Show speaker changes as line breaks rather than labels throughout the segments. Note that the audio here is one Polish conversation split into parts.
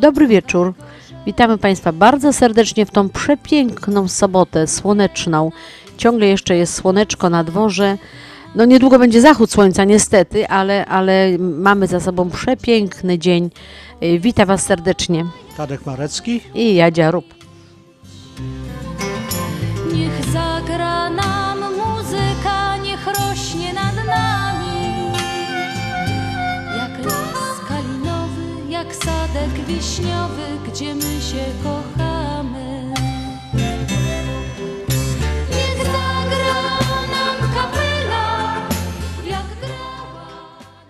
Dobry wieczór. Witamy Państwa bardzo serdecznie w tą przepiękną sobotę słoneczną. Ciągle jeszcze jest słoneczko na dworze. No niedługo będzie zachód słońca niestety, ale, ale mamy za sobą przepiękny dzień. Y, Witam Was serdecznie.
Tadek Marecki.
I Jadzia Rób.
Niech zagra nam muzyka, niech rośnie nad nami. Sadek wiśniowy, gdzie my się kochamy. Niech zagra nam kapela, jak grała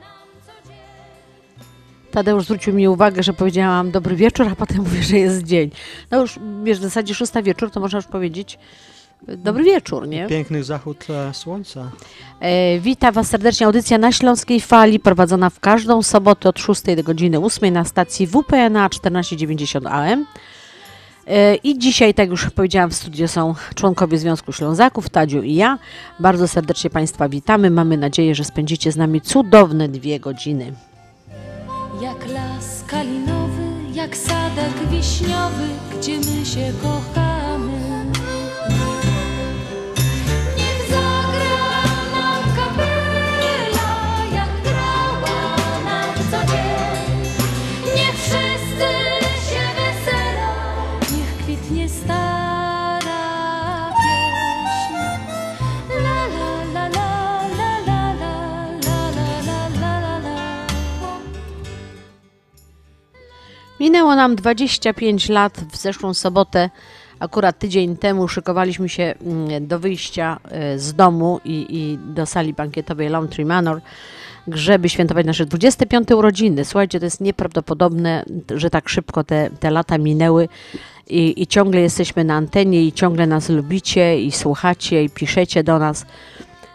nam codziennie.
Tadeusz zwrócił mi uwagę, że powiedziałam dobry wieczór, a potem mówię, że jest dzień. No już wiesz, w zasadzie szósta wieczór, to można już powiedzieć dobry wieczór, nie?
Piękny zachód e, słońca.
E, Witam Was serdecznie. Audycja na Śląskiej Fali prowadzona w każdą sobotę od 6 do godziny 8 na stacji WPNA 1490 AM. E, I dzisiaj, tak już powiedziałam, w studiu są członkowie Związku Ślązaków, Tadziu i ja. Bardzo serdecznie Państwa witamy. Mamy nadzieję, że spędzicie z nami cudowne dwie godziny.
Jak las kalinowy, jak sadek wiśniowy, gdzie my się kochamy.
Minęło nam 25 lat. W zeszłą sobotę, akurat tydzień temu, szykowaliśmy się mm, do wyjścia e, z domu i, i do sali bankietowej Laundry Manor, żeby świętować nasze 25 urodziny. Słuchajcie, to jest nieprawdopodobne, że tak szybko te, te lata minęły i, i ciągle jesteśmy na antenie i ciągle nas lubicie i słuchacie i piszecie do nas.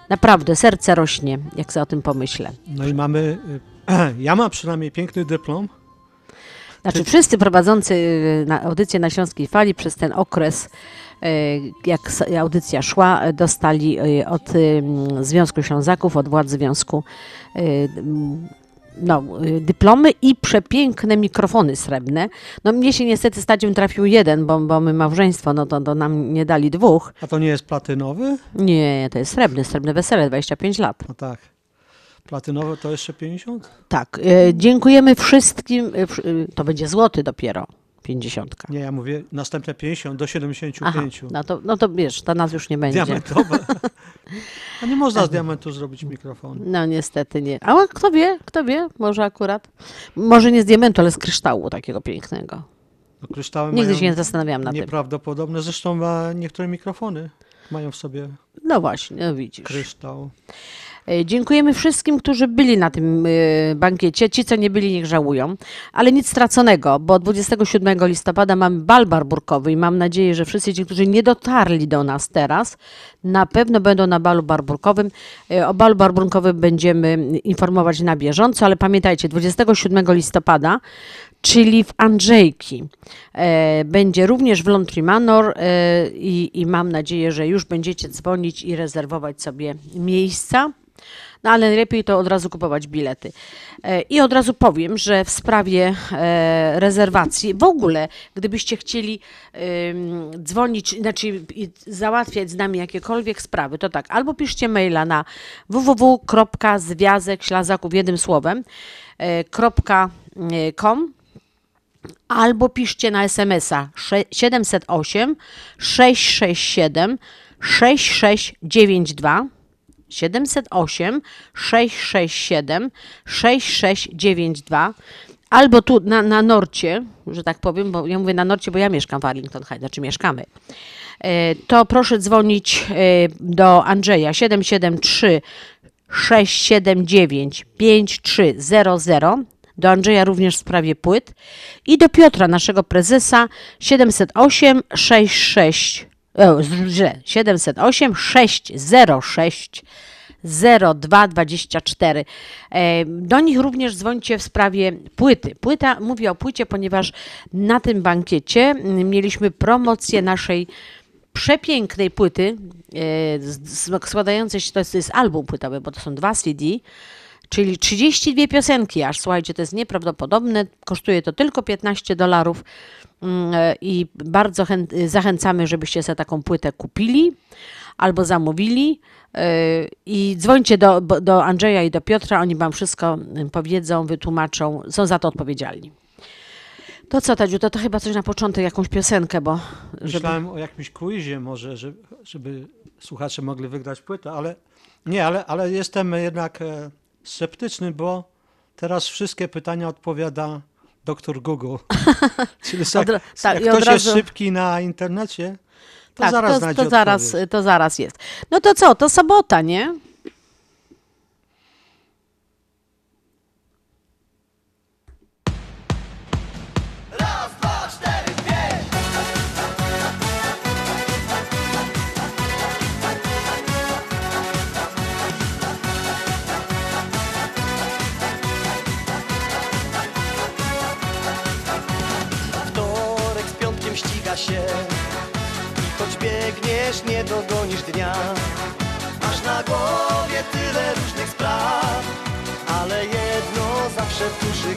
Naprawdę, serce rośnie, jak sobie o tym pomyślę.
No i mamy, e, ja mam przynajmniej piękny dyplom.
Znaczy wszyscy prowadzący y, na audycję na Śląskiej Fali przez ten okres, y, jak audycja szła, dostali y, od Związku Ślązaków, od władz związku no, dyplomy i przepiękne mikrofony srebrne. No mnie się niestety stadium trafił jeden, bo, bo my małżeństwo, no to, to nam nie dali dwóch.
A to nie jest platynowy?
Nie, to jest srebrny, srebrne wesele, 25 lat.
No tak. Platynowy to jeszcze 50?
Tak, y, dziękujemy wszystkim, wsz- y, to będzie złoty dopiero, 50.
Nie, ja mówię następne 50 do
Aha,
75.
no to, no to wiesz, to nas już nie będzie.
Diamentowe. A nie można z diamentu zrobić mikrofonu.
No niestety nie. Ale kto wie, kto wie, może akurat. Może nie z diamentu, ale z kryształu takiego pięknego.
No, kryształy
Nigdy się nie zastanawiałam nad tym.
nieprawdopodobne. Zresztą ma, niektóre mikrofony mają w sobie
No właśnie, no widzisz.
kryształ.
E, Dziękujemy wszystkim, którzy byli na tym e, bankiecie. Ci, co nie byli, niech żałują. Ale nic straconego, bo 27 listopada mamy bal barburkowy i mam nadzieję, że wszyscy ci, którzy nie dotarli do nas teraz, na pewno będą na balu barburkowym. E, O balu barburkowym będziemy informować na bieżąco, ale pamiętajcie, 27 listopada czyli w Andrzejki. Będzie również w Laundry Manor i, i mam nadzieję, że już będziecie dzwonić i rezerwować sobie miejsca. No ale najlepiej to od razu kupować bilety. E, I od razu powiem, że w sprawie e, rezerwacji, w ogóle, gdybyście chcieli dzwonić, znaczy załatwiać z nami jakiekolwiek sprawy, to tak, albo piszcie maila na www.związek ślazaków jednym słowem e, .com albo piszcie na SMS-a sze- 708 667 6692 708 667 6692 albo tu na, na Norcie, że tak powiem, bo ja mówię na Norcie, bo ja mieszkam w Arlington Heights, znaczy mieszkamy. E, To proszę dzwonić e, do Andrzeja 773 679 5300 do Andrzeja również w sprawie płyt i do Piotra, naszego prezesa 708 66 źle, 708 606 0224. E, Do nich również dzwońcie w sprawie płyty. Płyta, mówię o płycie, ponieważ na tym bankiecie mm, mieliśmy promocję naszej przepięknej płyty, e, składającej się, to jest, to jest album płytowy, bo to są dwa CD, czyli 32 piosenki aż, słuchajcie, to jest nieprawdopodobne, kosztuje to tylko 15 dolarów i bardzo zachęcamy, żebyście sobie taką płytę kupili albo zamówili e, i dzwońcie do, do Andrzeja i do Piotra, oni wam wszystko mm, powiedzą, wytłumaczą, są za to odpowiedzialni. To co, Tadziu, to, to chyba coś na początek, jakąś piosenkę, bo żeby...
Myślałem o jakimś quizie może, żeby, żeby słuchacze mogli wygrać płytę, ale nie, ale, ale jestem jednak e, sceptyczny, bo teraz wszystkie pytania odpowiada doktor Google. Czyli jak,
Od- tak,
jak ktoś jest
razu-
szybki na internecie, to
tak,
zaraz
to, to, zaraz, to zaraz jest. No to co, to sobota, nie?
Biegniesz, nie dogonisz dnia. Masz na głowie tyle różnych spraw Ale jedno zawsze tuszy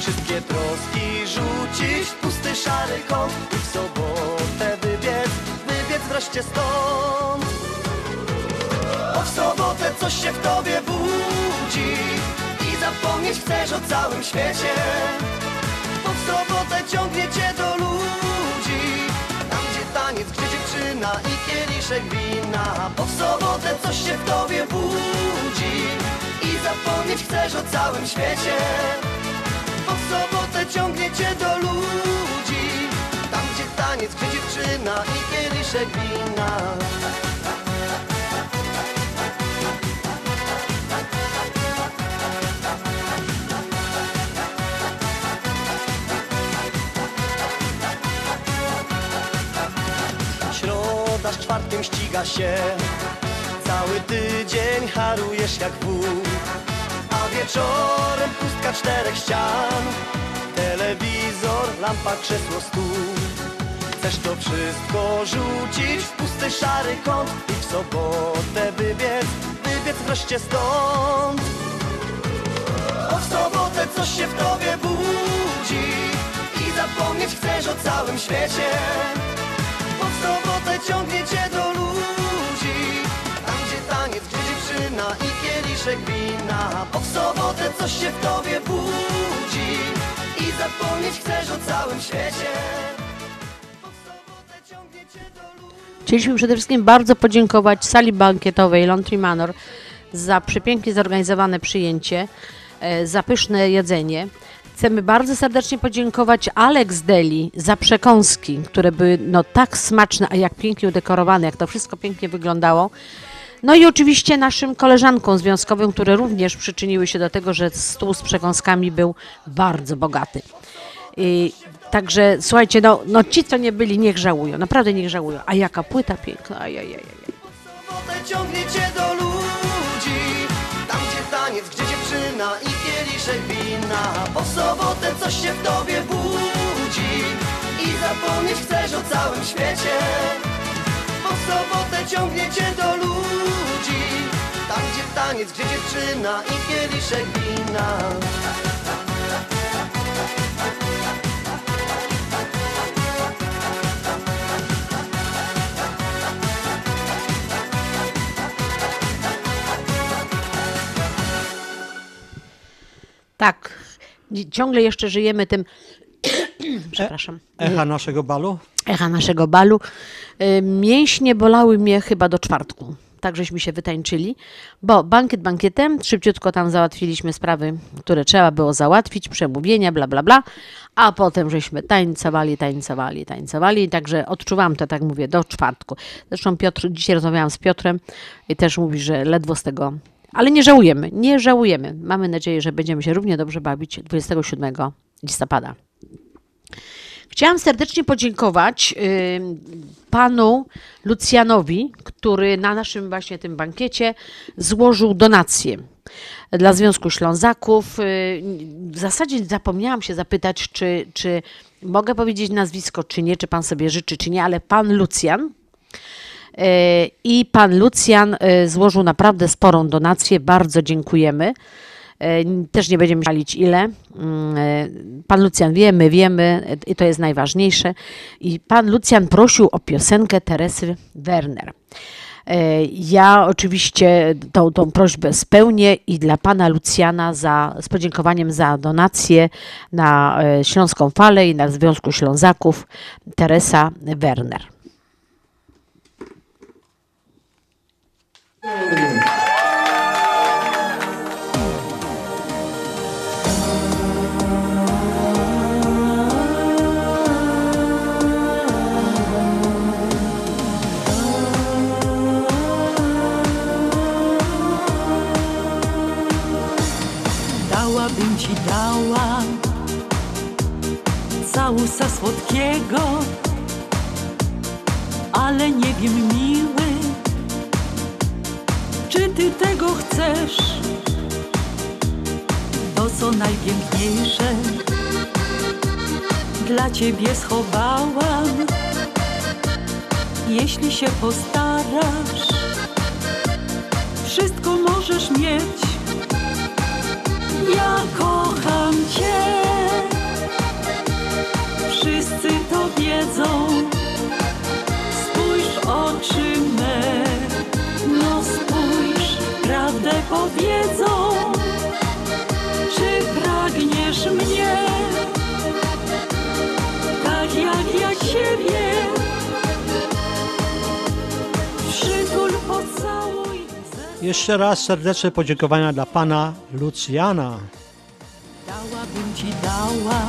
Wszystkie troski rzucić w pusty szary kąt I w sobotę wybiec, wybiec wreszcie stąd. Bo w sobotę coś się w tobie budzi I zapomnieć chcesz o całym świecie. Bo w sobotę ciągnie cię do ludzi taniec, gdzie dziewczyna i kieliszek wina. Bo w sobotę coś się w tobie budzi. I zapomnieć chcesz o całym świecie. Bo w sobotę ciągnie cię do ludzi. Tam gdzie taniec, gdzie dziewczyna i kieliszek wina ściga się. Cały tydzień harujesz jak wół A wieczorem pustka czterech ścian. Telewizor, lampa, krzesło, stół. Chcesz to wszystko rzucić w pusty szary kąt I w sobotę wybiec, wybiec wreszcie stąd. Bo w sobotę coś się w tobie budzi I zapomnieć chcesz o całym świecie ciągnie cię do ludzi Tam gdzie taniec, gdzie dziewczyna i kieliszek wina. Bo w sobotę coś się w tobie budzi I zapomnieć chcesz o całym świecie.
Chcieliśmy przede wszystkim bardzo podziękować sali bankietowej Laundry Manor za przepięknie zorganizowane przyjęcie, e, za pyszne jedzenie. Chcemy bardzo serdecznie podziękować Alex Deli za przekąski, które były no tak smaczne, a jak pięknie udekorowane, jak to wszystko pięknie wyglądało. No i oczywiście naszym koleżankom związkowym, które również przyczyniły się do tego, że stół z przekąskami był bardzo bogaty. I, także słuchajcie, no, no ci, co nie byli, niech żałują, naprawdę niech żałują. A jaka płyta piękna, ajajaj.
W sobotę ciągnie cię w sobotę coś się w tobie budzi. I zapomnieć chcesz o całym świecie. Bo w sobotę ciągnie cię do ludzi. Tam gdzie taniec, gdzie dziewczyna i kieliszek wina.
Tak, ciągle jeszcze żyjemy tym, przepraszam,
Echa naszego balu.
echa naszego balu. Y, Mięśnie bolały mnie chyba do czwartku. Tak żeśmy się wytańczyli, bo bankiet bankietem, szybciutko tam załatwiliśmy sprawy, które trzeba było załatwić, przemówienia, bla, bla, bla, a potem żeśmy tańcowali, tańcowali, tańcowali, także odczuwam to, tak mówię, do czwartku. Zresztą Piotr, dzisiaj rozmawiałam z Piotrem i też mówi, że ledwo z tego, ale nie żałujemy, nie żałujemy. Mamy nadzieję, że będziemy się równie dobrze bawić 27 listopada. Chciałam serdecznie podziękować y, panu Lucjanowi, który na naszym właśnie tym bankiecie złożył donację dla Związku Ślązaków. Y, W zasadzie zapomniałam się zapytać, czy, czy mogę powiedzieć nazwisko, czy nie, czy pan sobie życzy, czy nie, ale pan Lucjan. E, I pan Lucjan e, złożył naprawdę sporą donację. Bardzo dziękujemy. E, Też nie będziemy szalić ile. Mm, Pan Lucjan wie, my wiemy i to jest najważniejsze. I pan Lucjan prosił o piosenkę Teresy Werner. Ja oczywiście tą, tą prośbę spełnię i dla pana Lucjana za, z podziękowaniem za donację na Śląską Falę i na Związku Ślązaków Teresa Werner.
Dałabym ci dała całusa słodkiego, ale nie wiem miły, czy ty tego chcesz? To co najpiękniejsze dla ciebie schowałam, jeśli się postarasz, wszystko możesz mieć. Ja kocham Cię, wszyscy to wiedzą. Powiedzą. Czy pragniesz mnie, tak jak ja Ciebie? Przytul, pocałuj. ze-
Jeszcze raz serdeczne podziękowania dla pana Lucjana.
Dałabym ci dała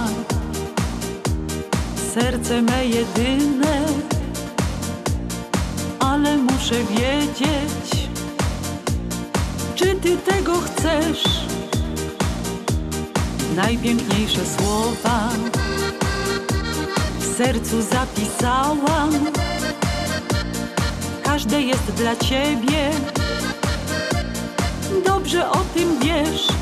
serce me jedyne, ale muszę wiedzieć, czy ty tego chcesz. Najpiękniejsze słowa w sercu zapisałam, każde jest dla ciebie. Dobrze o tym wiesz.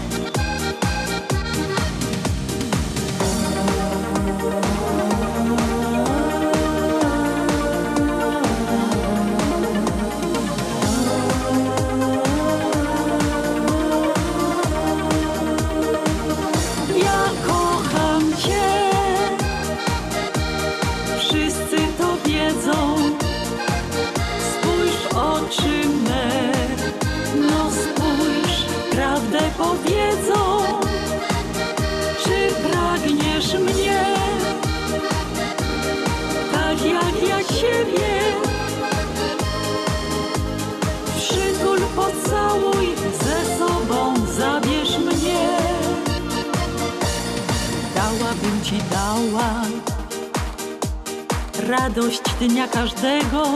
Radość dnia każdego,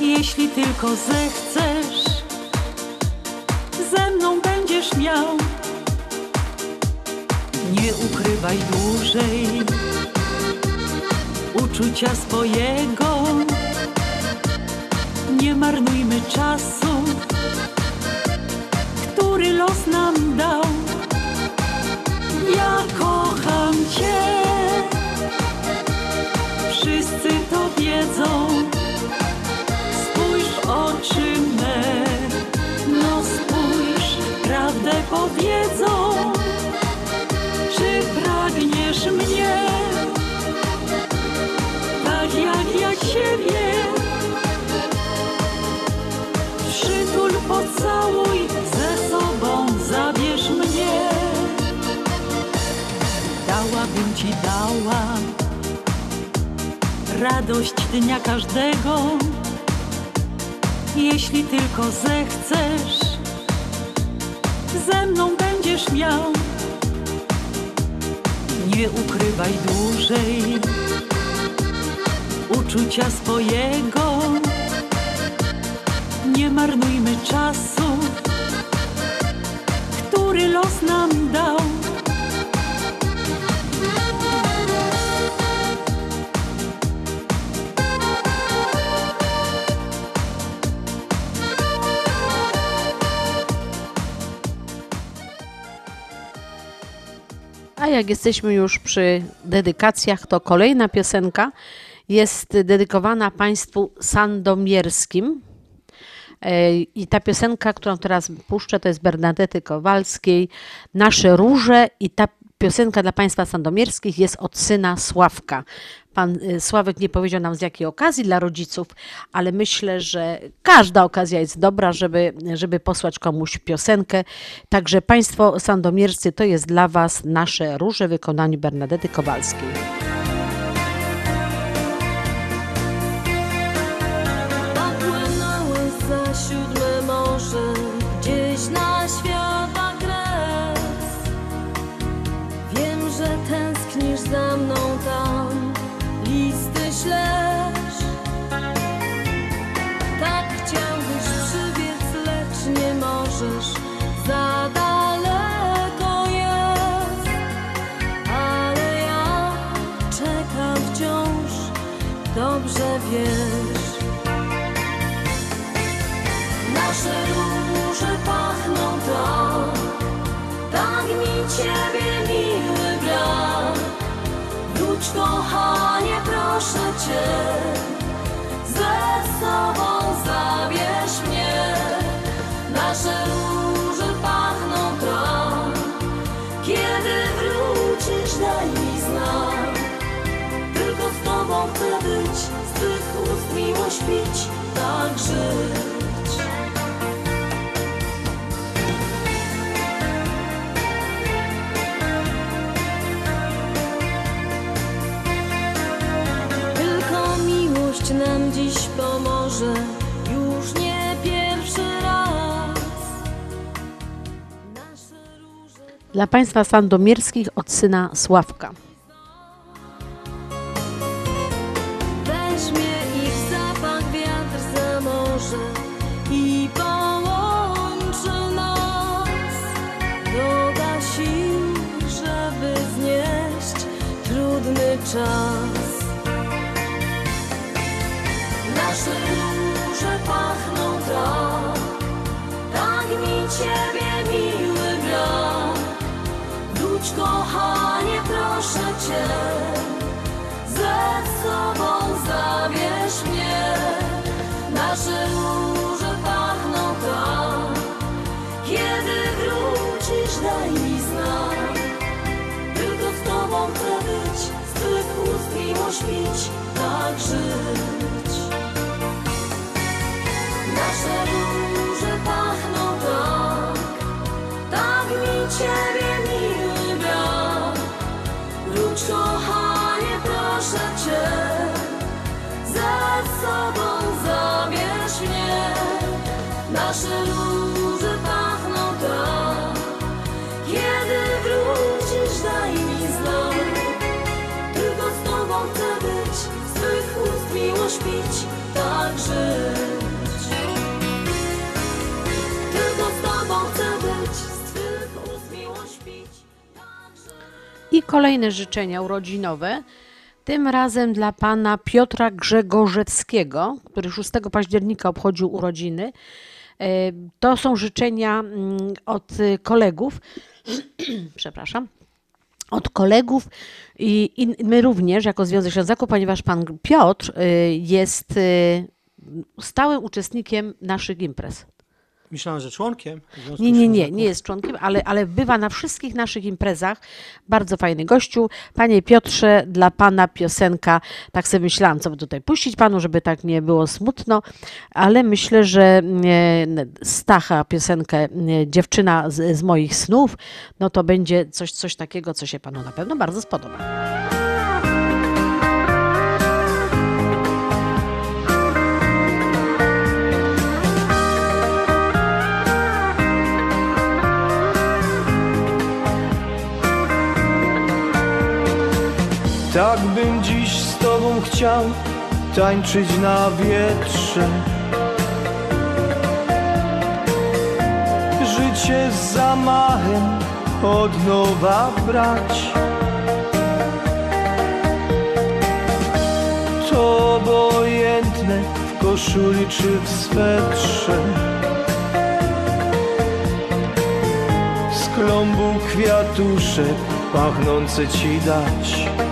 jeśli tylko zechcesz, ze mną będziesz miał. Nie ukrywaj dłużej uczucia swojego, nie marnujmy czasu, który los nam dał. Ja radość dnia każdego, jeśli tylko zechcesz, ze mną będziesz miał. Nie ukrywaj dłużej uczucia swojego, nie marnujmy czasu, który los nam dał.
Jak jesteśmy już przy dedykacjach, to kolejna piosenka jest dedykowana Państwu sandomierskim. E, I ta piosenka, którą teraz puszczę, to jest Bernadety Kowalskiej, Nasze Róże i ta piosenka dla Państwa sandomierskich jest od syna Sławka. Pan y, Sławek nie powiedział nam z jakiej okazji dla rodziców, ale myślę, że każda okazja jest dobra, żeby, żeby posłać komuś piosenkę. Także Państwo sandomierscy, to jest dla Was Nasze Róże w wykonaniu Bernadety Kowalskiej.
Ciebie miły brak. Wróć kochanie, proszę cię, ze sobą zabierz mnie. Nasze róże pachną tak, kiedy wrócisz, daj mi znak. Tylko z tobą chcę być, z twych ust miłość pić, tak żyć. Miłość nam dziś pomoże, już nie pierwszy raz. Róże
Dla Państwa sandomierskich od syna Sławka.
Weźmie ich zapach wiatr za morze i połączy nas. Doda sił, żeby znieść trudny czas. Nasze róże pachną tak, tak mi ciebie miły brak. Wróć kochanie, proszę cię. Ze sobą zabierz mnie, nasze róże pachną tak. Kiedy wrócisz, daj mi znak. Tylko z tobą chcę być, z twych ust miłość pić, tak żyć. Nasze róże pachną tak, tak mi ciebie miły brak. Wróć kochanie, proszę cię, ze sobą zabierz mnie. Nasze róże pachną tak, kiedy wrócisz, daj mi znak. Tylko z tobą chcę być, z twych ust miłość pić, tak żyć.
I kolejne życzenia urodzinowe. Tym razem dla pana Piotra Grzegorzeckiego, który 6 października obchodził urodziny. E, To są życzenia mm, od kolegów. Przepraszam. Od kolegów i, i my również, jako Związek Ślązaków, ponieważ pan Piotr y, jest y, stałym uczestnikiem naszych imprez.
Myślałem, że członkiem.
Nie, nie, nie, nie jest członkiem, ale, ale bywa na wszystkich naszych imprezach. Bardzo fajny gościu. Panie Piotrze, dla pana piosenka, tak sobie myślałam, co by tutaj puścić panu, żeby tak nie było smutno, ale myślę, że e, Stacha piosenkę e, Dziewczyna z, z moich snów, no to będzie coś, coś takiego, co się panu na pewno bardzo spodoba.
Tak bym dziś z tobą chciał tańczyć na wietrze. Życie z zamachem od nowa brać. To obojętne w koszuli czy w swetrze. Z klombu kwiatuszek pachnące ci dać.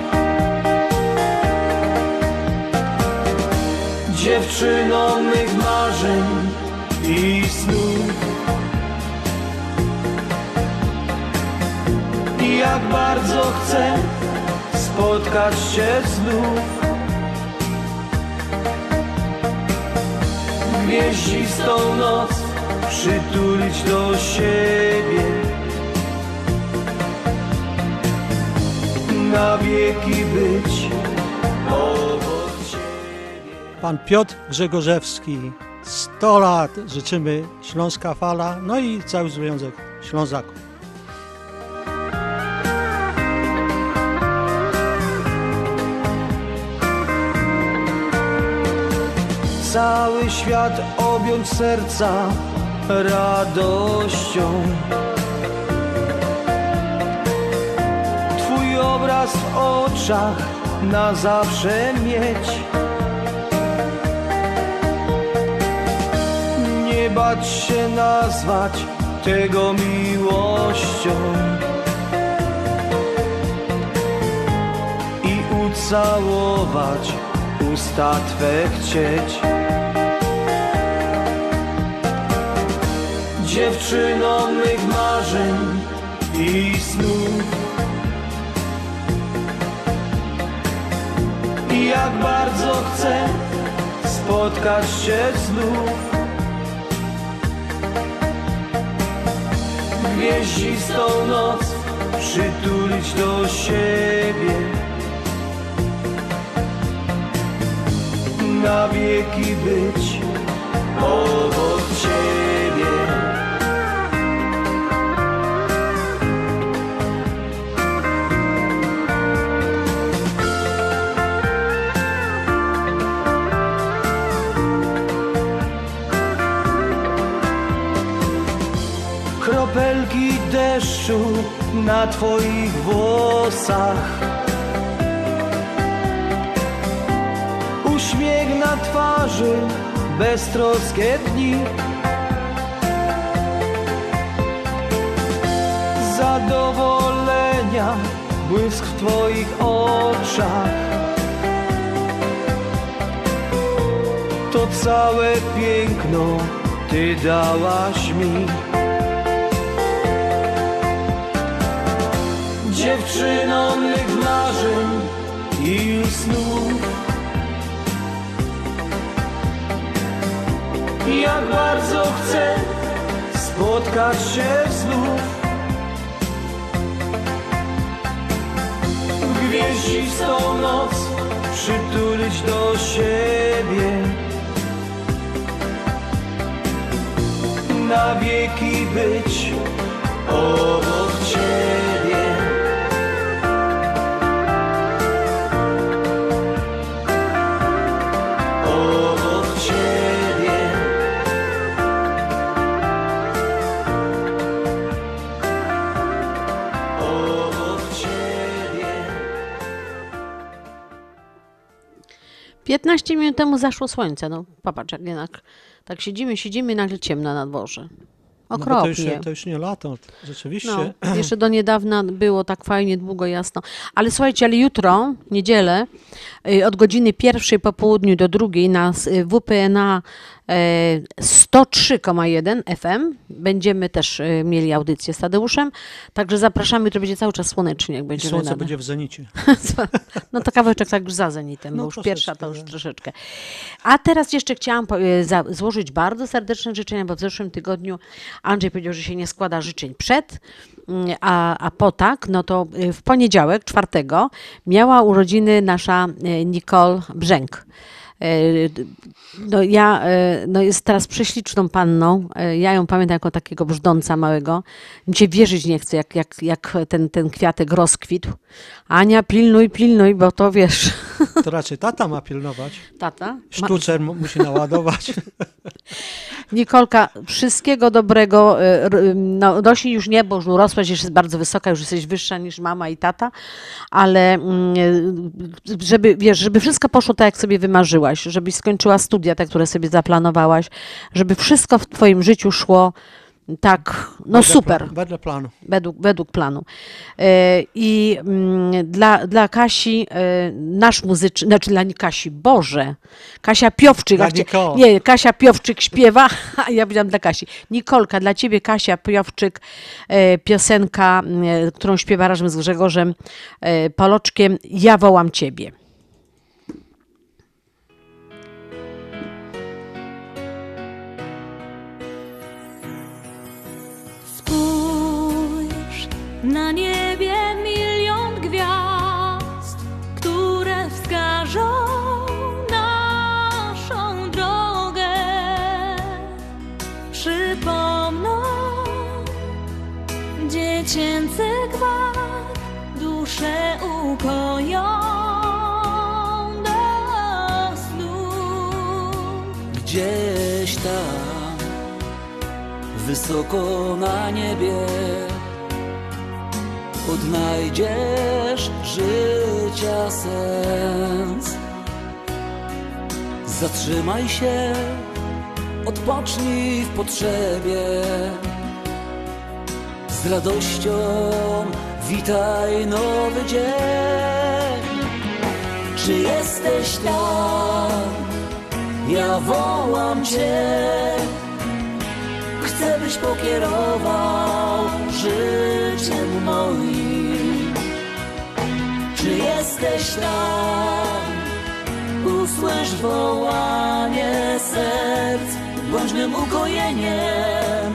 Dziewczyno mych marzeń i snów I jak bardzo chcę spotkać Cię znów. Gwieździstą noc przytulić do siebie. Na wieki być
Pan Piotr Grzegorzewski, 100 lat życzymy Śląska Fala, no i cały Związek Ślązaków.
cały świat objąć serca radością. Twój obraz w oczach na zawsze mieć. Nie bać się nazwać tego miłością. I ucałować usta Twe chcieć. Dziewczyno mych marzeń i snów I jak bardzo chcę spotkać się znów Gwieździstą noc przytulić do siebie. Na wieki być deszczu na Twoich włosach. Uśmiech na twarzy, beztroskie dni. Zadowolenia, błysk w Twoich oczach. To całe piękno Ty dałaś mi Dziewczyno mych marzeń i snów Jak bardzo chcę spotkać się znów. Gwieździstą noc przytulić do siebie. Na wieki być obok Ciebie
15 minut temu zaszło słońce. No popatrz, jak jednak tak siedzimy, siedzimy i nagle ciemno na dworze.
No bo to, już,
Okropnie.
to już nie lato, rzeczywiście.
No, jeszcze do niedawna było tak fajnie, długo, jasno. Ale słuchajcie, ale jutro, niedzielę, od godziny pierwszej po południu do drugiej na y, WPNA e, 103,1 FM będziemy też y, mieli audycję z Tadeuszem, także zapraszamy, to będzie cały czas słonecznie, jak
I
będziemy
słońce
nada-
będzie w zenicie.
no to kawałeczek tak już za zenitem,
No
bo już pierwsza to już troszeczkę. A teraz jeszcze chciałam za, złożyć bardzo serdeczne życzenia, bo w zeszłym tygodniu Andrzej powiedział, że się nie składa życzeń przed, a, a po tak, no to e, w poniedziałek, czwartego, miała urodziny nasza e, Nicole Brzęk. D- No ja, no jest teraz prześliczną panną. Ja ją pamiętam jako takiego brzdąca małego. Mi się wierzyć nie chce, jak, jak, jak ten, ten kwiatek rozkwitł. Ania, pilnuj, pilnuj, bo to wiesz,
To raczej tata ma pilnować.
tata. Ma,
Sztucer mu- musi naładować.
Nikolka, wszystkiego dobrego. r- No, Dosi już nie, bo już urosłaś, już jest bardzo wysoka, już jesteś wyższa niż mama i tata, ale mm, żeby, wiesz, żeby wszystko poszło tak, jak sobie wymarzyłaś, żebyś skończyła studia te, które sobie zaplanowałaś, żeby wszystko w twoim życiu szło Tak, no
Wedle
super.
pla- Wedle planu.
według, według planu. E, I mm, dla, dla Kasi e, nasz muzyczny, znaczy dla Kasi, Boże, Kasia Piowczyk,
Dla Nicole.
nie, Kasia Piowczyk śpiewa, a ja powiedziałam dla Kasi. Nikolka, dla ciebie Kasia Piowczyk, e, piosenka, którą śpiewa razem z Grzegorzem Paloczkiem, Ja wołam ciebie.
Na niebie milion gwiazd, które wskażą naszą drogę. Przypomną dziecięcy gwar, duszę ukoją do.
Gdzieś tam, wysoko na niebie, odnajdziesz życia sens. Zatrzymaj się, odpocznij w potrzebie. Z radością witaj nowy dzień. Czy jesteś tam? Ja wołam Cię Chcę, byś pokierował życiem moim Czy jesteś tam? Usłysz wołanie serc Bądź mym ukojeniem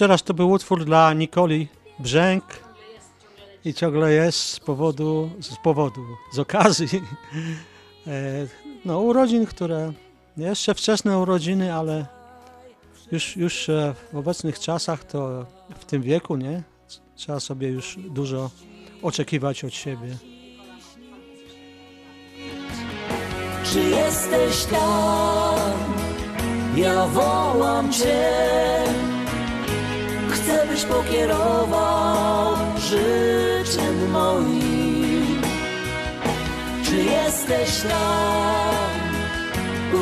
Jeszcze raz to był utwór dla Nikoli Brzęk i ciągle jest z powodu, z powodu, z okazji e, no, urodzin, które jeszcze wczesne urodziny, ale już, już e, w obecnych czasach to w tym wieku, nie? Trzeba sobie już dużo oczekiwać od siebie.
Czy jesteś tam? Ja wołam Cię. Chcę, byś pokierował życiem moim. Czy jesteś tam?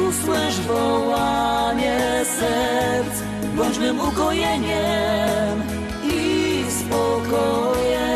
Usłysz wołanie serc, bądź mym ukojeniem i spokojem.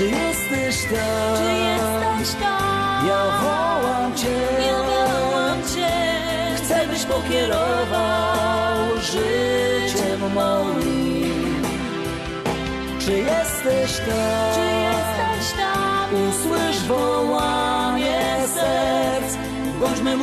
Czy jesteś tam?
Czy jesteś tam?
Ja wołam Cię.
Ja wołam Cię.
Chcę, byś pokierował życiem moim. Czy jesteś tam?
Czy jesteś tam?
Usłysz wołanie serc, bądź mym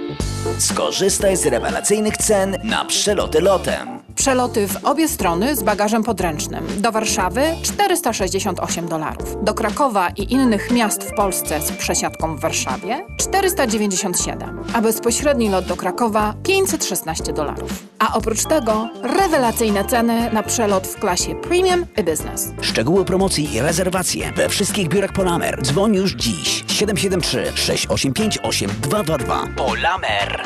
Skorzystaj z rewelacyjnych cen na przeloty lotem.
Przeloty w obie strony z bagażem podręcznym. Do Warszawy 468 dolarów. Do Krakowa i innych miast w Polsce z przesiadką w Warszawie 497. A bezpośredni lot do Krakowa 516 dolarów. A oprócz tego rewelacyjne ceny na przelot w klasie Premium i Business.
Szczegóły promocji i rezerwacje we wszystkich biurach Polamer. Dzwoń już dziś 773 685 8222. Polamer.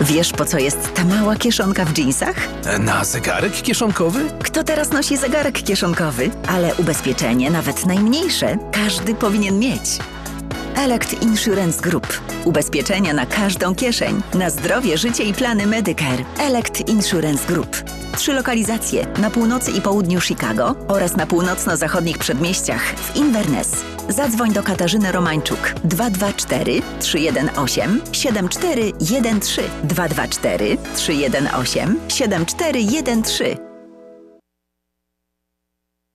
Wiesz, po co jest ta mała kieszonka w dżinsach?
Na zegarek kieszonkowy?
Kto teraz nosi zegarek kieszonkowy? Ale ubezpieczenie, nawet najmniejsze, każdy powinien mieć. Elect Insurance Group. Ubezpieczenia na każdą kieszeń. Na zdrowie, życie i plany Medicare. Elect Insurance Group. Trzy lokalizacje na północy i południu Chicago oraz na północno-zachodnich przedmieściach w Inverness. Zadzwoń do Katarzyny Romańczuk 224 318 7413 224 318 7413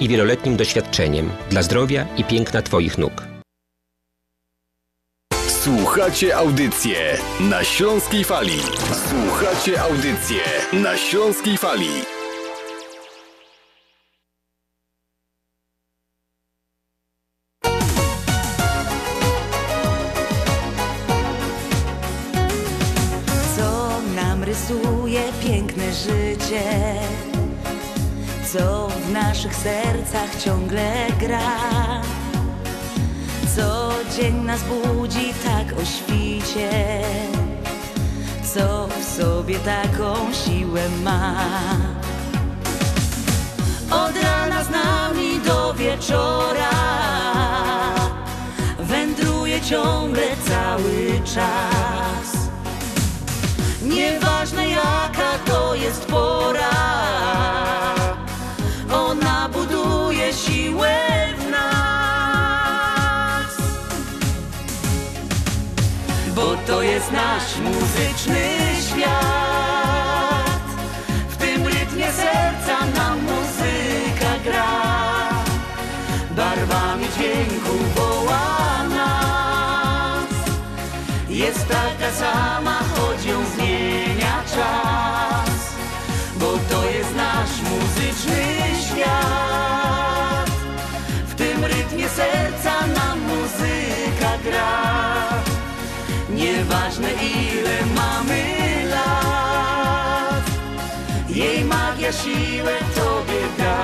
i wieloletnim doświadczeniem dla zdrowia i piękna Twoich nóg.
Słuchacie audycję na Śląskiej Fali. Słuchacie audycję na Śląskiej Fali.
co nam rysuje piękne życie, co w naszych sercach ciągle gra. Co dzień nas budzi tak o świcie, co w sobie taką siłę ma. Od rana z nami do wieczora wędruje ciągle cały czas. Nieważne jaka to jest pora, to jest nasz muzyczny świat. W tym rytmie serca nam muzyka gra. Barwami dźwięku woła nas. Jest taka sama, choć ją zmienia czas. Bo to jest nasz muzyczny świat. W tym rytmie serca nam muzyka gra. Nieważne ile mamy lat, jej magia siłę tobie da.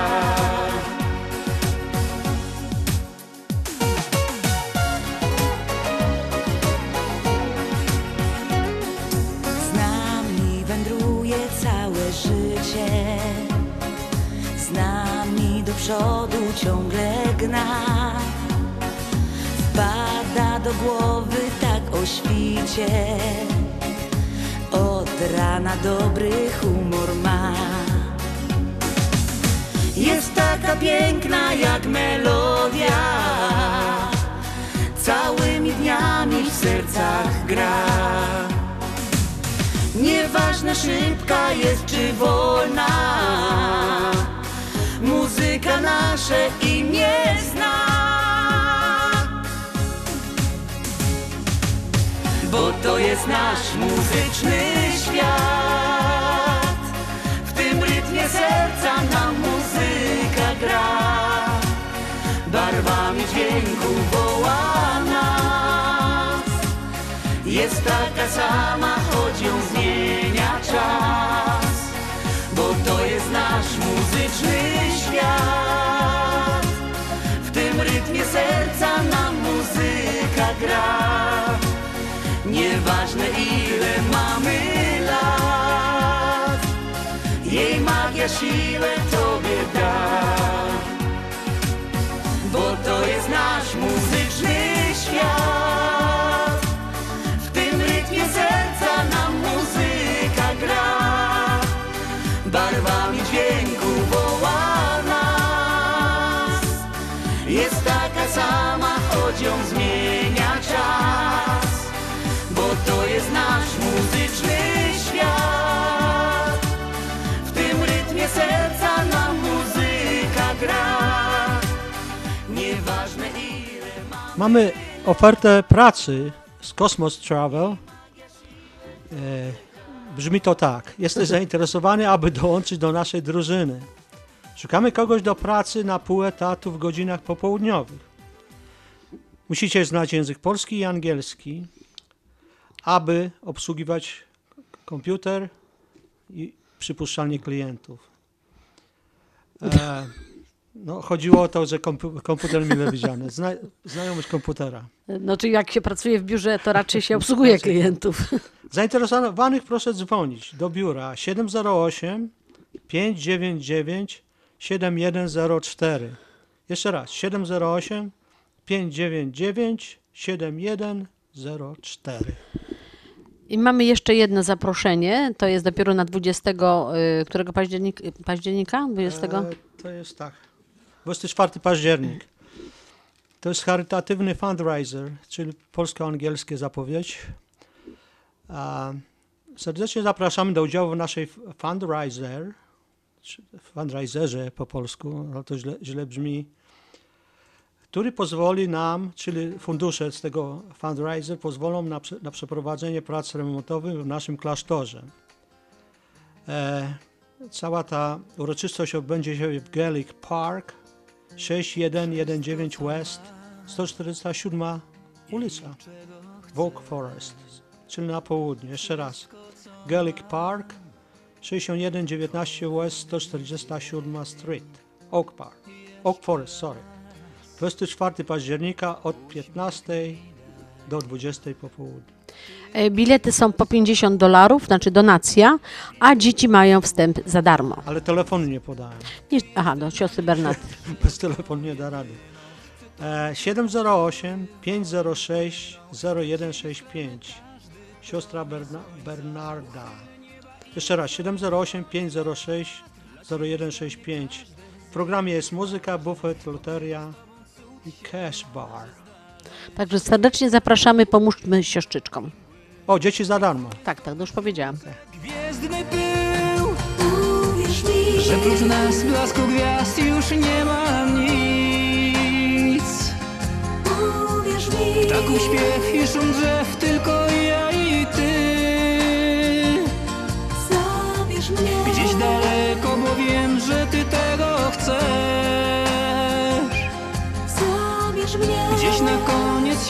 Z nami wędruje całe życie, z nami do przodu ciągle gna. Wpada do głowy tak o świcie, od rana dobry humor ma. Jest taka piękna jak melodia, całymi dniami w sercach gra. Nieważne szybka jest czy wolna Muzyka nasze imię zna Bo to jest nasz muzyczny świat W tym rytmie serca nam muzyka gra Barwami dźwięku woła nas jest taka sama, choć ją zmienia czas, bo to jest nasz muzyczny świat. W tym rytmie serca nam muzyka gra.
Nieważne ile mamy lat Jej magia siłę Tobie da. Bo to jest nasz muzyczny świat. W tym rytmie serca nam muzyka gra. Barwami dźwięku woła nas. Jest taka sama, choć ją zmienia jest nasz muzyczny świat W tym rytmie serca nam muzyka gra Nieważne ile
Mamy ofertę pracy z Cosmos Travel. E, brzmi to tak. Jesteś zainteresowany, aby dołączyć do naszej drużyny. Szukamy kogoś do pracy na pół etatu w godzinach popołudniowych. Musicie znać język polski i angielski, aby obsługiwać komputer i przypuszczalnie klientów. E, no, chodziło o to, że kompu- komputer mile widziany. Zna, znajomość komputera.
No czy jak się pracuje w biurze, to raczej się obsługuje klientów.
Zainteresowanych proszę dzwonić do biura 708 599 7104. Jeszcze raz 708 599 7104.
I mamy jeszcze jedno zaproszenie, to jest dopiero na 20, y, którego październik, października? 20?
E, to jest tak. 24 październik. To jest charytatywny fundraiser, czyli polsko-angielskie zapowiedź. Serdecznie zapraszamy do udziału w naszej fundraiser, fundraiserze po polsku, ale to źle, źle brzmi, który pozwoli nam, czyli fundusze z tego fundraiser pozwolą na, na przeprowadzenie prac remontowych w naszym klasztorze. E, Cała ta uroczystość odbędzie się w Gaelic Park 6119 West 147 ulica w Oak Forest, czyli na południe. Jeszcze raz. Gaelic Park 6119 West 147 Street Oak Park. Oak Forest, sorry. 24 października od 15 do 20 po południu.
E, Bilety są po 50 dolarów, znaczy donacja, a dzieci mają wstęp za darmo.
Ale telefonu nie podałem.
Nie, aha, do siostry Bernardy.
Bez telefonu nie da rady. E, 708 506 0165. Siostra Berna, Bernarda. Jeszcze raz, 708 506 0165. W programie jest muzyka, bufet, loteria cash bar.
Także serdecznie zapraszamy, pomóżmy siostrzyczkom.
O, dzieci za darmo.
Tak, tak, to już powiedziałam.
Gwiezdny pył Uwierz mi Że prócz nas blasku gwiazd już nie ma nic Uwierz mi Ptaków śpiew i szum drzew tylko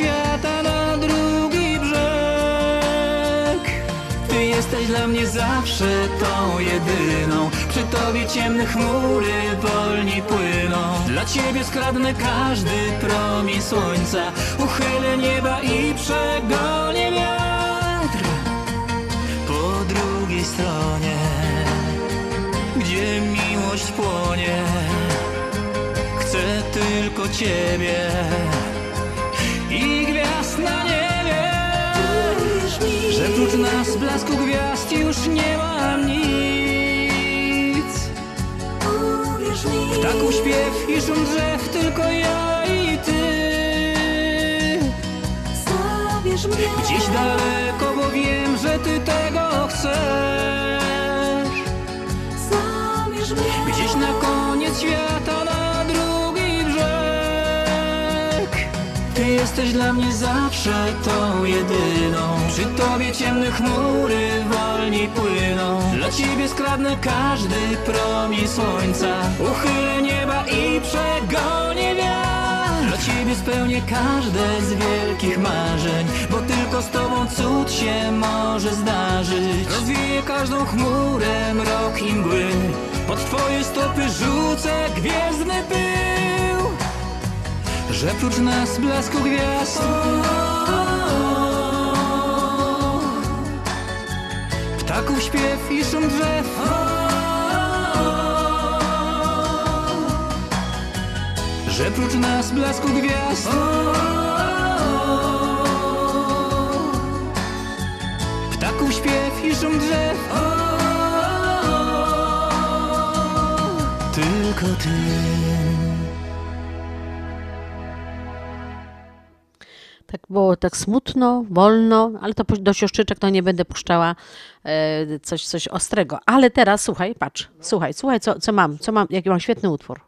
świata, na drugi brzeg. Ty jesteś dla mnie zawsze tą jedyną. Przy tobie ciemne chmury wolniej płyną. Dla ciebie skradnę każdy promień słońca. Uchylę nieba i przegonię wiatr. Po drugiej stronie Gdzie miłość płonie Chcę tylko ciebie Gwiazd na niebie że prócz nas blasku gwiazd już nie ma nic. Ptaków śpiew i szum drzew tylko ja i ty. Gdzieś daleko, bo wiem, że ty tego chcesz. Gdzieś na koniec świata, jesteś dla mnie zawsze tą jedyną. Przy tobie ciemne chmury wolniej płyną. Dla ciebie skradnę każdy promień słońca. Uchylę nieba i przegonię wiatr. Dla ciebie spełnię każde z wielkich marzeń Bo tylko z tobą cud się może zdarzyć. Rozwieję każdą chmurę, mrok i mgły. Pod twoje stopy rzucę gwiezdny pył że prócz nas blasku gwiazd. Ptaków śpiew i szum drzew. Że prócz nas blasku gwiazd. Ptaków śpiew i szum drzew. Tylko ty
było tak smutno, wolno, ale to do siostrzyczek to nie będę puszczała e, coś, coś ostrego. Ale teraz słuchaj, patrz, słuchaj, słuchaj, co, co mam, co mam, jaki mam świetny utwór.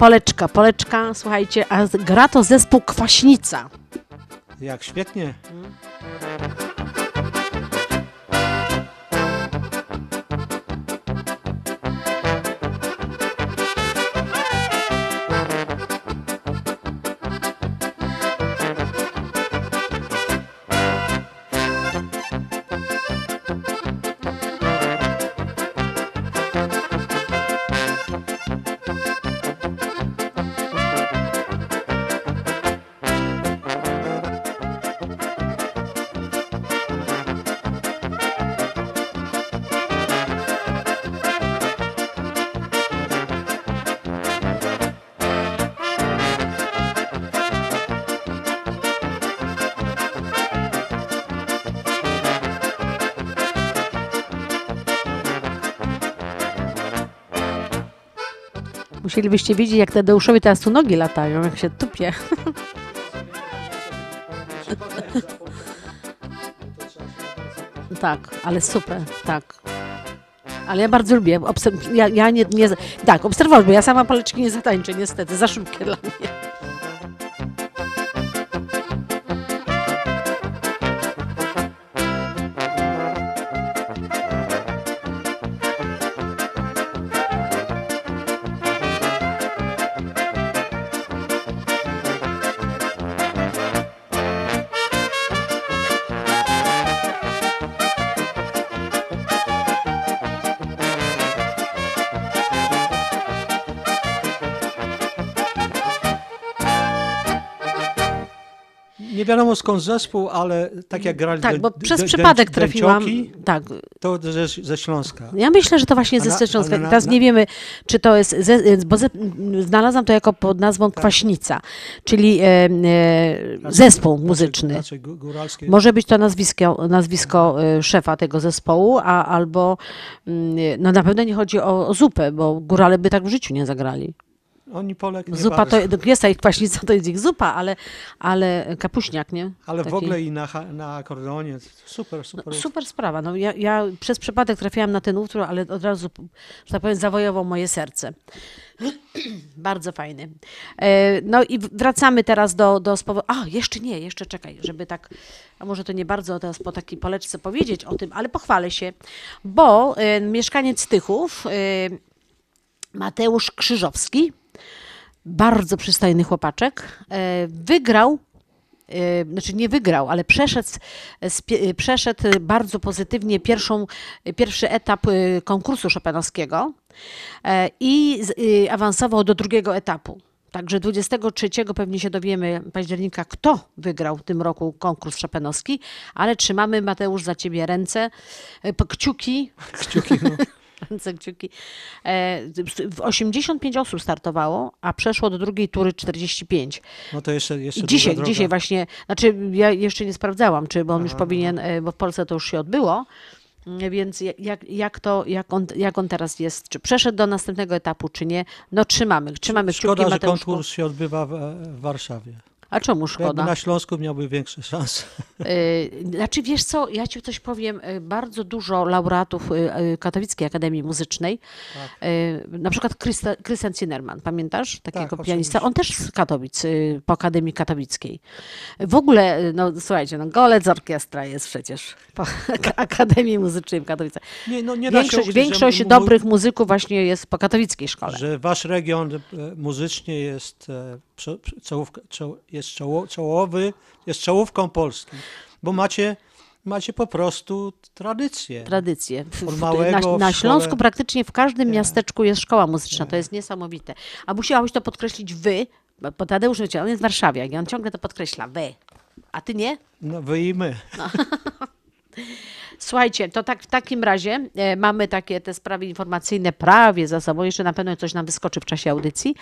Poleczka, poleczka, słuchajcie, a gra to zespół Kwaśnica.
Jak świetnie.
Musielibyście wiedzieć, jak Tadeuszowi teraz tu nogi latają, jak się tupie. tak, ale super, tak. Ale ja bardzo lubię. Obser- ja, ja nie, nie. Tak, obserwować, bo ja sama poleczki nie zatańczę, niestety, za szybkie dla mnie.
Nie wiadomo skąd zespół, ale tak jak grali
Tak, bo przez przypadek trafiłam. Tak.
To ze, ze Śląska.
Ja myślę, że to właśnie ze Śląska.
na-
Teraz nie wiemy, czy to jest, bo znalazłam to jako pod nazwą
Tak.
Kwaśnica, czyli e, e, zespół muzyczny.
Raczej gó- góralskie.
Może być to nazwisko, nazwisko e, szefa tego zespołu, a albo mm, no na pewno nie chodzi o, o zupę, bo górale by tak w życiu nie zagrali.
Oni Polek nie
Zupa to
bardzo.
jest ta ich kwaśnica, to jest ich zupa, ale, ale kapuśniak, nie?
Ale w
Taki-
ogóle i na, na akordeonie. Super, super.
No, super sprawa. No, ja, ja przez przypadek trafiłam na ten utwór, ale od razu, że tak powiem, zawojował moje serce. Bardzo fajny. E, No i w- wracamy teraz do, do spowodu. A, jeszcze nie, jeszcze czekaj, żeby tak, a może to nie bardzo teraz po takiej poleczce powiedzieć o tym, ale pochwalę się, bo e, mieszkaniec Tychów, e, Mateusz Krzyżowski, bardzo przystojny chłopaczek, e, wygrał e, znaczy nie wygrał, ale przeszedł, pie- przeszedł bardzo pozytywnie pierwszą, pierwszy etap e, konkursu Chopinowskiego e, i e, awansował do drugiego etapu. Także 23 pewnie się dowiemy października, kto wygrał w tym roku konkurs Chopinowski, ale trzymamy Mateusz za ciebie ręce, e, kciuki.
Kciuki, no.
Kciuki. E, w 85 osób startowało, a przeszło do drugiej tury 45.
No to jeszcze, jeszcze
dzisiaj, dzisiaj właśnie, znaczy ja jeszcze nie sprawdzałam, czy bo on już
Aha,
powinien, e, bo w Polsce to już się odbyło, Mm, więc ja- jak, jak to, jak on, jak on teraz jest, czy przeszedł do następnego etapu, czy nie, no trzymamy, trzymamy
Szkoda,
kciuki
że
Mateuszku.
konkurs się odbywa w, w Warszawie.
A czemu
Jakby
szkoda?
na Śląsku miałby większe szanse.
Y, Znaczy, wiesz co, ja ci coś powiem, y, bardzo dużo laureatów y, Katowickiej Akademii Muzycznej, y, na przykład Christian Zinnerman, pamiętasz takiego
Tak,
pianista? On też z Katowic, po Akademii Katowickiej. W ogóle, no słuchajcie, no Golec Orkiestra jest przecież po Akademii Muzycznej w Katowicach.
Nie, no nie
Większość,
ukryć,
większość dobrych muzyków właśnie jest po katowickiej szkole.
Że wasz region muzycznie jest, e, czołówka, czoł, jest czoło, czołowy, jest czołówką Polski, bo macie, macie po prostu tradycję.
tradycję.
Od małego
na, na Śląsku praktycznie w każdym miasteczku jest szkoła muzyczna. To jest niesamowite. A musiałeś to podkreślić wy, bo- Tadeusz, on jest warszawiak i on ciągle to podkreśla. Wy. A ty nie?
No wy i my.
Słuchajcie, to tak w takim razie e, mamy takie te sprawy informacyjne prawie za sobą. Jeszcze na pewno coś nam wyskoczy w czasie audycji.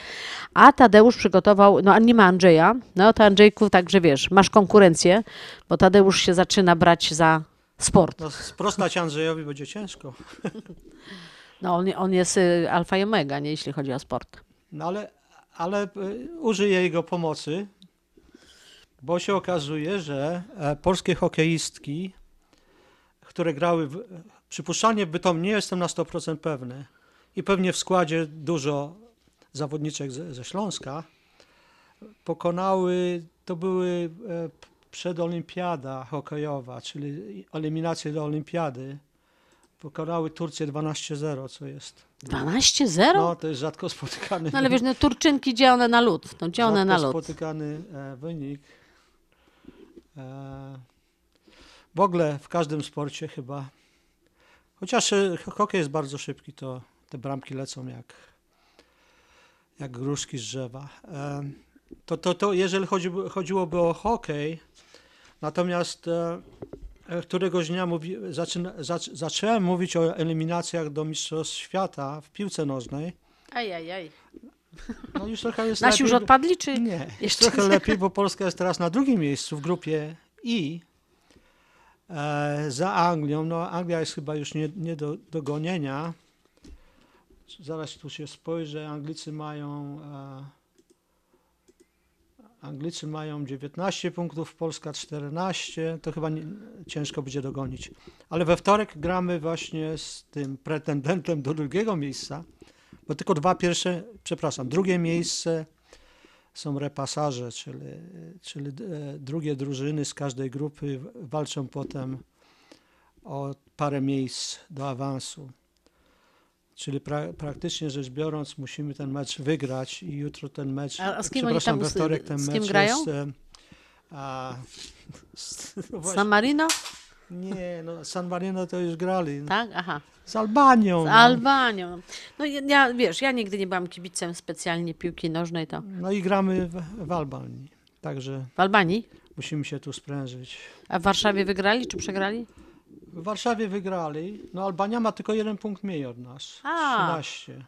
A Tadeusz przygotował, no a nie ma Andrzeja. No to Andrzejku, także wiesz, masz konkurencję, bo Tadeusz się zaczyna brać za sport.
No, sprostać Andrzejowi będzie ciężko.
No on, on jest y, alfa i omega, nie, jeśli chodzi o sport.
No ale, ale e, użyję jego pomocy, bo się okazuje, że e, polskie hokeistki, które grały, w, przypuszczalnie w Bytom, nie jestem na 100% pewny i pewnie w składzie dużo zawodniczek ze, ze Śląska, pokonały, to były e, przedolimpiada hokejowa, czyli eliminacje do olimpiady, pokonały Turcję 12-0, co jest
12-0?
no, to jest rzadko spotykany.
No ale wiesz, no Turczynki, gdzie one na lód? No gdzie one na
rzadko
lód?
spotykany e, wynik. E, w ogóle w każdym sporcie chyba. Chociaż e, hokej jest bardzo szybki, to te bramki lecą jak, jak gruszki z drzewa. To, to, to jeżeli chodzi, chodziłoby o hokej, natomiast e, e, któregoś dnia mówi, zaczyna, zac, zacząłem mówić o eliminacjach do Mistrzostw Świata w piłce nożnej.
Aj, aj, aj.
No już trochę jest
Nasi już
lepiej, bo-
odpadli, czy
Nie,
jeszcze
trochę lepiej, bo Polska jest teraz na drugim miejscu w grupie I za Anglią. No Anglia jest chyba już nie, nie do, do gonienia. Zaraz tu się spojrzę. Anglicy mają e, Anglicy mają 19 punktów, Polska 14. To chyba nie, ciężko będzie dogonić. Ale we wtorek gramy właśnie z tym pretendentem do drugiego miejsca, bo tylko dwa pierwsze, przepraszam, drugie miejsce są repasarze, czyli, czyli e, drugie drużyny z każdej grupy walczą potem o parę miejsc do awansu. Czyli pra, praktycznie rzecz biorąc, musimy ten mecz wygrać i jutro ten mecz.
A- a z kim
przepraszam, we
z-
wtorek ten
z kim
mecz
grają?
jest. e, A, no właśnie-
San Marino?
Nie, no San Marino to już grali.
Tak? Aha.
Z Albanią.
Z
no.
Albanią. No ja- ja, wiesz, ja nigdy nie byłam kibicem specjalnie piłki nożnej, to
No i gramy w, w Albanii. Także
w Albanii.
musimy się tu sprężyć.
A w Warszawie wygrali czy przegrali?
W Warszawie wygrali. No Albania ma tylko jeden punkt mniej od nas.
A.
13.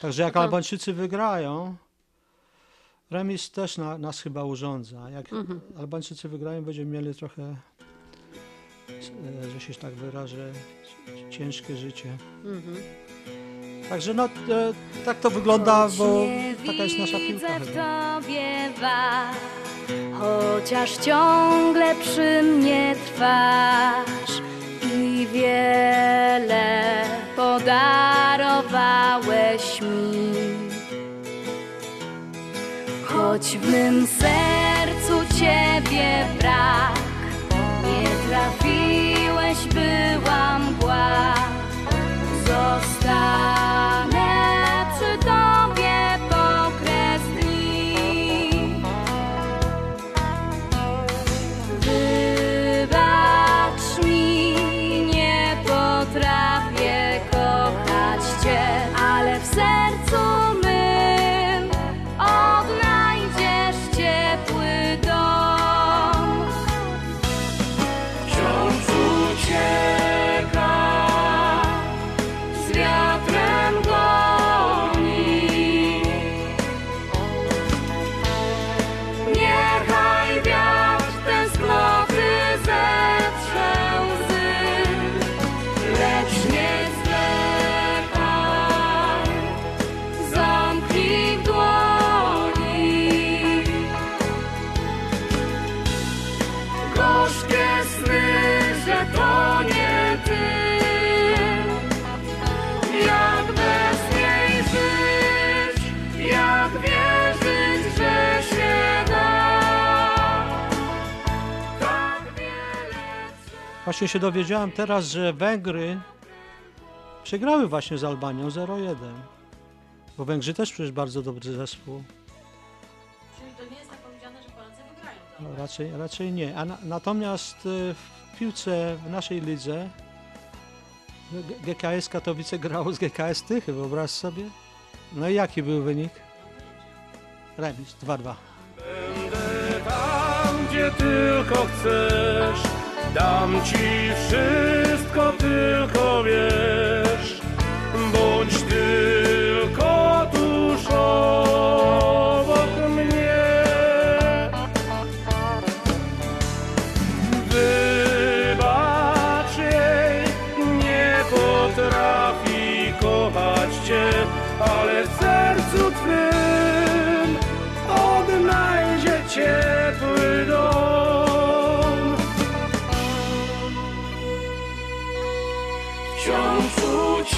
Także jak
To-
Albańczycy wygrają, remis też na, nas chyba urządza. Jak
Mhm.
Albańczycy wygrają, będziemy mieli trochę, że się tak wyrażę, ciężkie życie.
Mhm.
Także no, e, tak to wygląda, bo taka jest nasza
widzę
piłka
w
chyba.
tobie wad, chociaż ciągle przy mnie trwasz i wiele podarowałeś mi. Choć w mym sercu ciebie brak, nie trafiłeś, była mgła. Zostanę
właśnie się dowiedziałem teraz, że Węgry przegrały właśnie z Albanią 0-1. Bo Węgrzy też przecież bardzo dobry zespół.
Czyli to nie jest tak powiedziane, że Polacy wygrają. Tak?
No, raczej, raczej nie. A na, natomiast e, w piłce w naszej lidze GKS Katowice grało z GKS Tychy, wyobraź sobie. No i jaki był wynik? Remis 2-2.
Będę tam, gdzie tylko chcesz. Dam ci wszystko, tylko wiesz, bądź tylko tuż.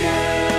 future.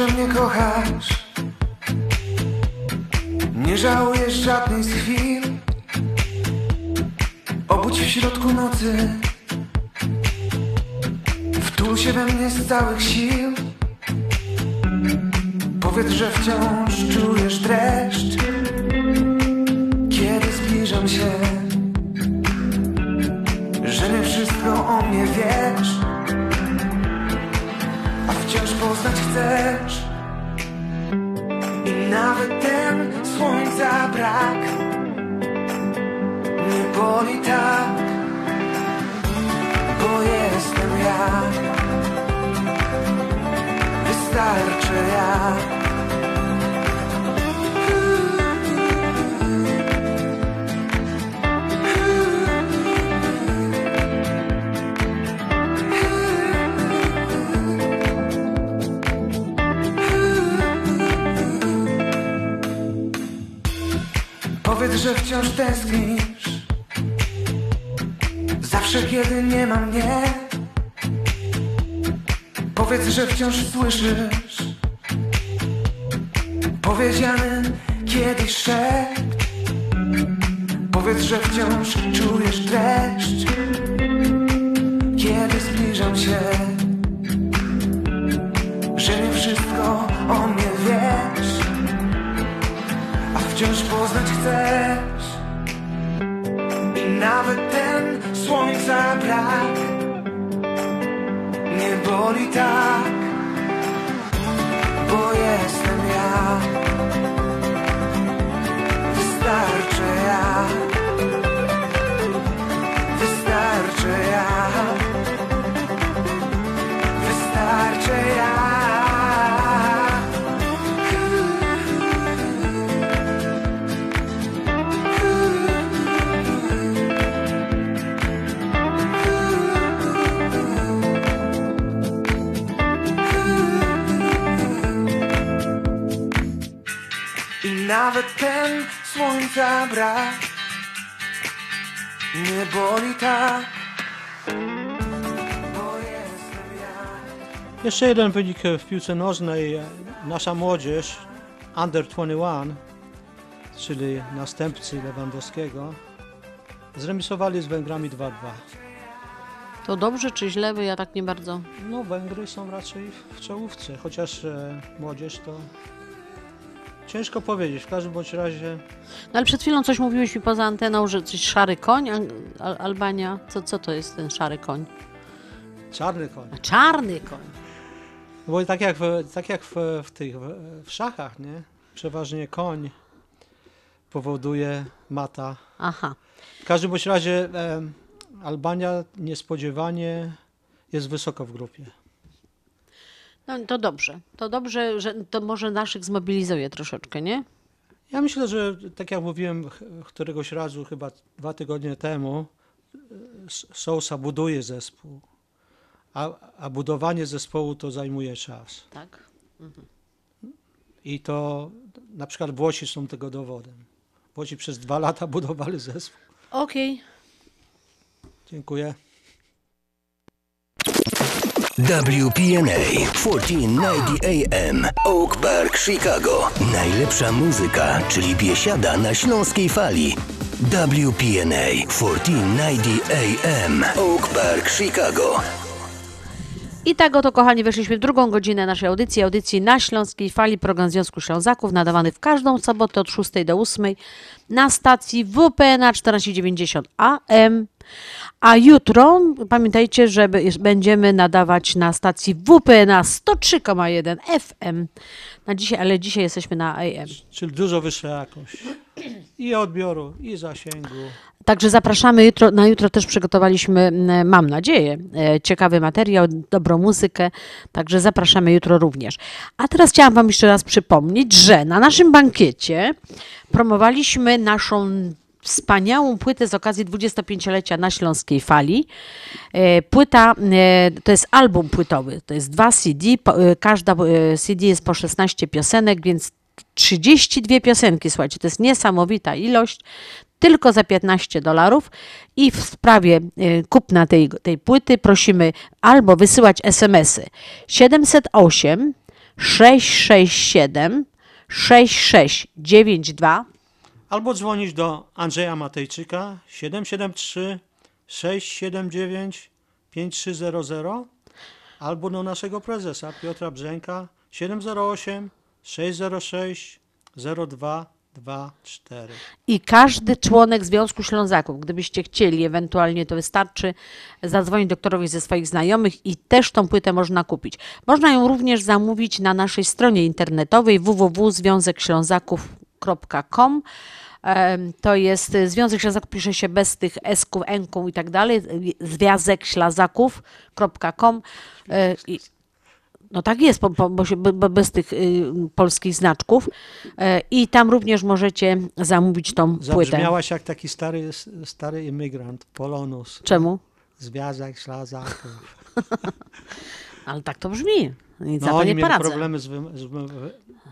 Że
mnie
kochasz Że wciąż tęsknisz. Zawsze kiedy nie ma mnie Powiedz, że wciąż słyszysz. Powiedziany kiedyś szept Powiedz, że wciąż czujesz dreszcz Kiedy zbliżam się. Że nie wszystko o mnie wciąż poznać chcesz. I nawet ten słońca brak Nie boli tak Bo jestem ja. Wystarczy nawet ten słońca brak Nie boli tak Bo jestem ja
Jeszcze jeden wynik w piłce nożnej. Nasza młodzież, Under 21, czyli następcy Lewandowskiego, zremisowali z Węgrami 2-2.
To dobrze czy źle? Bo ja tak nie bardzo.
No, Węgry są raczej w czołówce, chociaż e, młodzież to ciężko powiedzieć. W każdym bądź razie
No ale przed chwilą coś mówiłeś mi poza anteną, że coś szary koń, Al Al Albania. Co, co to jest ten szary koń?
czarny koń.
A czarny koń.
Bo tak jak w, tak jak w, w tych w, w szachach, nie? Przeważnie koń powoduje mata.
Aha.
W każdym bądź razie e, Albania niespodziewanie jest wysoko w grupie.
No to dobrze. To dobrze, że to może naszych zmobilizuje troszeczkę, nie?
Ja myślę, że tak jak mówiłem któregoś razu, chyba dwa tygodnie temu, Sousa buduje zespół, a, a budowanie zespołu to zajmuje czas.
Tak. Mhm.
I to na przykład Włosi są tego dowodem. Włosi przez dwa lata budowali zespół.
Okej.
Dziękuję.
WPNA 1490 AM Oak Park, Chicago. Najlepsza muzyka, czyli biesiada na śląskiej fali. WPNA 1490 AM Oak Park, Chicago.
I tak oto, kochani, weszliśmy w drugą godzinę naszej audycji, audycji na Śląskiej Fali, program Związku Ślązaków, nadawany w każdą sobotę od 6 do 8 na stacji WPNA 1490 AM. A jutro pamiętajcie, że będziemy nadawać na stacji WP na 103,1 FM. Na dzisiaj, ale dzisiaj jesteśmy na AM.
Czyli dużo wyższa jakość. I odbioru, i zasięgu.
Także zapraszamy jutro. Na jutro też przygotowaliśmy, mam nadzieję, e, ciekawy materiał, dobrą muzykę. Także zapraszamy jutro również. A teraz chciałam Wam jeszcze raz przypomnieć, że na naszym bankiecie promowaliśmy naszą wspaniałą płytę z okazji 25-lecia na Śląskiej Fali. E, Płyta e, to jest album płytowy, to jest dwa CD, e, każda CD jest po 16 piosenek, więc 32 piosenki, słuchajcie, to jest niesamowita ilość, tylko za 15 dolarów. I w sprawie kupna tej, tej płyty prosimy albo wysyłać SMS-y 708 667 6692
Albo dzwonić do Andrzeja Matejczyka 773 679 5300 albo do naszego prezesa Piotra Brzęka 708 606 0224.
I każdy członek Związku Ślązaków, gdybyście chcieli, ewentualnie to wystarczy zadzwonić do któregoś ze swoich znajomych i też tą płytę można kupić. Można ją również zamówić na naszej stronie internetowej www.związekślązaków.com. Em, To jest e, Związek Ślązaków, pisze się bez tych esków, enką i tak dalej. Związekślązaków.com. E, i- No tak jest, bo, bo, bo, bez tych y, polskich znaczków. E, I tam również możecie zamówić tą płytę.
Zabrzmiałaś jak taki stary, stary imigrant, Polonus.
Czemu?
Związek Ślązaków.
Ale tak to brzmi. Nic
No oni mieli
poradzę.
problemy, z, z,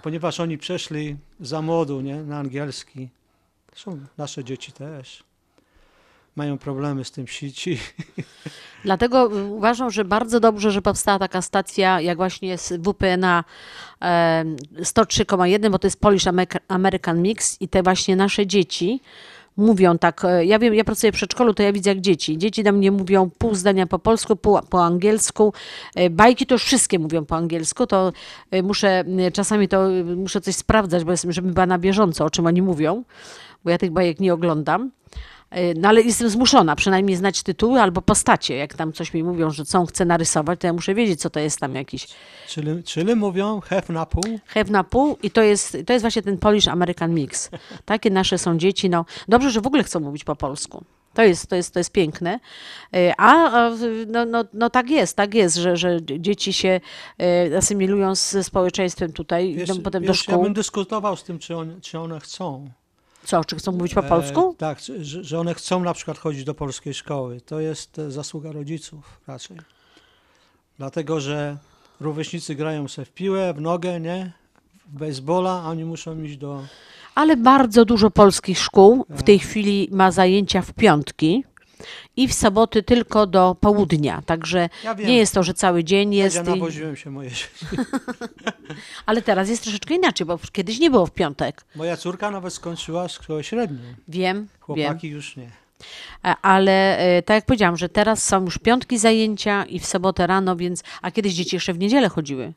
ponieważ oni przeszli za młodu nie, na angielski. Zresztą nasze dzieci też mają problemy z tym sieci.
Dlatego uważam, że bardzo dobrze, że powstała taka stacja, jak właśnie jest WPNA e, 103,1, bo to jest Polish Amer- American Mix i te właśnie nasze dzieci mówią tak, e, ja wiem, ja pracuję w przedszkolu, to ja widzę jak dzieci. Dzieci do mnie mówią pół zdania po polsku, pół po angielsku. E, Bajki to już wszystkie mówią po angielsku, to e, muszę, czasami to muszę coś sprawdzać, bo jestem, żebym była na bieżąco, o czym oni mówią, bo ja tych bajek nie oglądam. E, No ale jestem zmuszona przynajmniej znać tytuły albo postacie. Jak tam coś mi mówią, że co chcę narysować, to ja muszę wiedzieć, co to jest tam jakiś
Czyli, czyli mówią hef na pół.
Hew na pół i to jest, to jest właśnie ten Polish American Mix. Takie nasze są dzieci. No, dobrze, że w ogóle chcą mówić po polsku. To jest, to jest, to jest piękne. E, A, no, no, no tak jest, tak jest, że, że dzieci się e, asymilują ze społeczeństwem tutaj,
Wiesz,
idą potem do
wiesz, ja bym dyskutował z tym, czy, on, czy one chcą.
Co, czy chcą mówić po
E,
polsku?
tak, że, że one chcą na przykład chodzić do polskiej szkoły. To jest e, zasługa rodziców raczej. Dlatego, że rówieśnicy grają se w piłę, w nogę, nie? W baseballa, a oni muszą iść do...
Ale bardzo dużo polskich szkół w tej chwili ma zajęcia w piątki i w soboty tylko do południa. Także
Ja wiem.
nie jest to, że cały dzień jest.
Ja nawoziłem się moje
Ale teraz jest troszeczkę inaczej, bo kiedyś nie było w piątek.
Moja córka nawet skończyła szkołę średnią.
Wiem, wiem.
Chłopaki już nie.
E, Ale e, tak jak powiedziałam, że teraz są już piątki zajęcia i w sobotę rano, więc. A kiedyś dzieci jeszcze w niedzielę chodziły.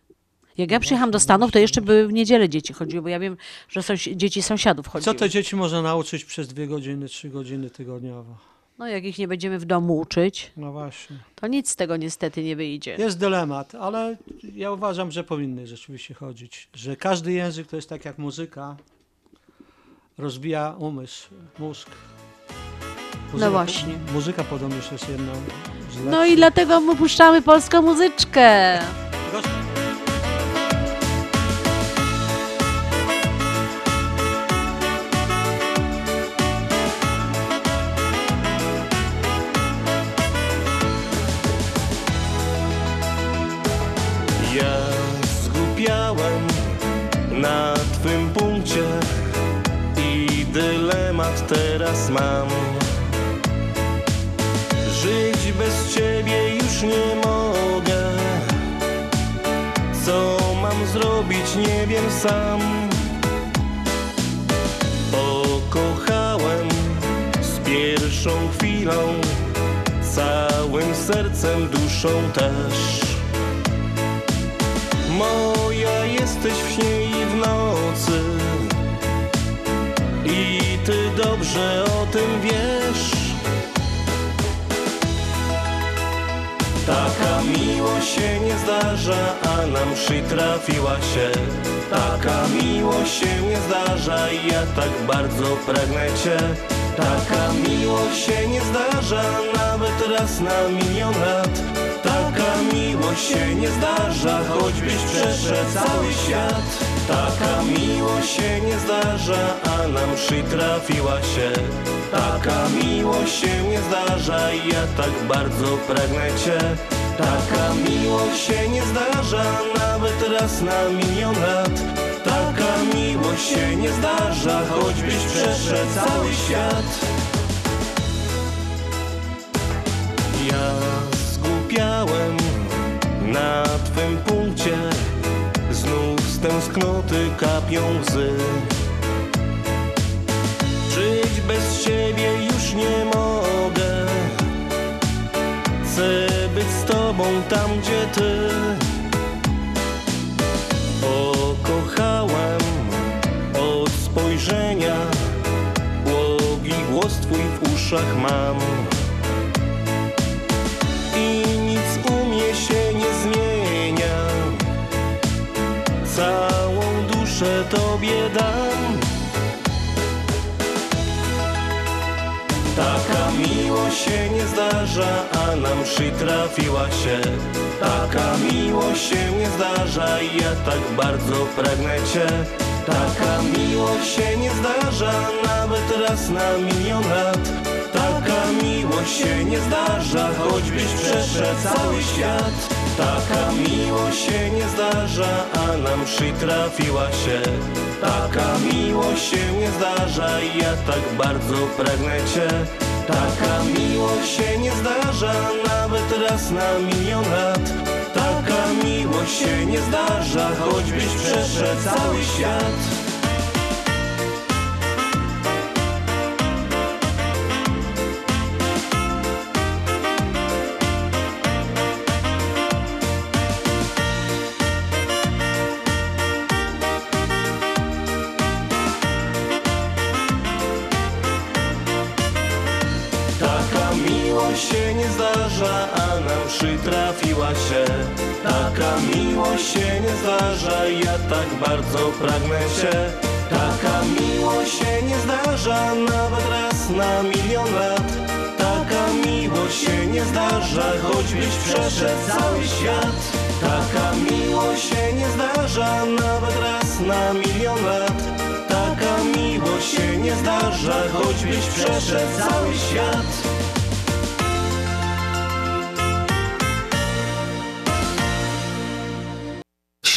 Jak ja przyjechałam do Stanów, to jeszcze były w niedzielę dzieci chodziły, bo ja wiem, że są, dzieci sąsiadów chodziły.
Co te dzieci można nauczyć przez dwie godziny, trzy godziny tygodniowo?
No jak ich nie będziemy w domu uczyć,
No właśnie.
to nic z tego niestety nie wyjdzie.
Jest dylemat, ale ja uważam, że powinny rzeczywiście chodzić. Że każdy język to jest tak jak muzyka. Rozwija umysł, mózg.
No właśnie.
Muzyka podobnież jest jedną z.
No i dlatego my puszczamy polską muzyczkę.
Na twym punkcie i dylemat teraz mam. Żyć bez ciebie już nie mogę. Co mam zrobić, nie wiem sam. Pokochałem z pierwszą chwilą, całym sercem, duszą też. Moja jesteś w śnie nocy. I ty dobrze o tym wiesz. Taka miłość się nie zdarza, a nam przytrafiła się. Taka miłość się nie zdarza i ja tak bardzo pragnę Cię. Taka miłość się nie zdarza nawet raz na milion lat się nie zdarza, choćbyś przeszedł cały świat. Taka miłość się nie zdarza, a nam przytrafiła się. Taka miłość się nie zdarza ja tak bardzo pragnę Cię. Taka miłość się nie zdarza nawet raz na milion lat. Taka miłość się nie zdarza, choćbyś przeszedł cały świat. Ja zgubiałem na Twym punkcie Znów z tęsknoty kapią łzy. Żyć bez Ciebie już nie mogę. Chcę być z Tobą tam, gdzie Ty. Pokochałem od spojrzenia. Błogi głos Twój w uszach mam Całą duszę Tobie dam. Taka miłość się nie zdarza, a nam przytrafiła się. Taka miłość się nie zdarza i ja tak bardzo pragnę Cię. Taka miłość się nie zdarza nawet raz na milion lat. Taka miłość się nie zdarza, choćbyś przeszedł cały świat Taka miłość się nie zdarza, a nam przytrafiła się. Taka miłość się nie zdarza ja tak bardzo pragnę Cię. Taka miłość się nie zdarza nawet raz na milion lat. Taka miłość się nie zdarza, choćbyś przeszedł cały świat się nie zdarza, ja tak bardzo pragnę Cię Taka miłość się nie zdarza, nawet raz na milion lat. Taka miłość się nie zdarza, choćbyś przeszedł cały świat. Taka miłość się nie zdarza, nawet raz na milion lat. Taka miłość się nie zdarza, choćbyś przeszedł cały świat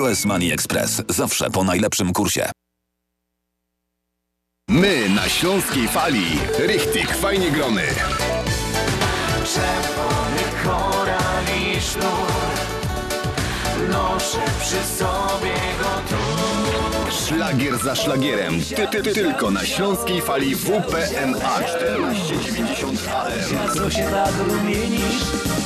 US Money Express. Zawsze po najlepszym kursie.
My na Śląskiej Fali. Richtig, fajnie gromy.
Czerwony koral i sznur Noszę przy sobie go tu
Szlagier za szlagierem. Ty, ty, ty, tylko na Śląskiej Fali WPNA 1490 AM.
Co się tak rumienisz?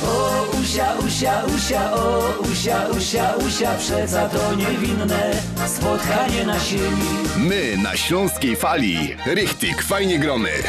O usia, usia, usia, o usia, usia, usia Przeca to niewinne spotkanie na sieni
My na Śląskiej Fali. Richtig, fajnie gromy.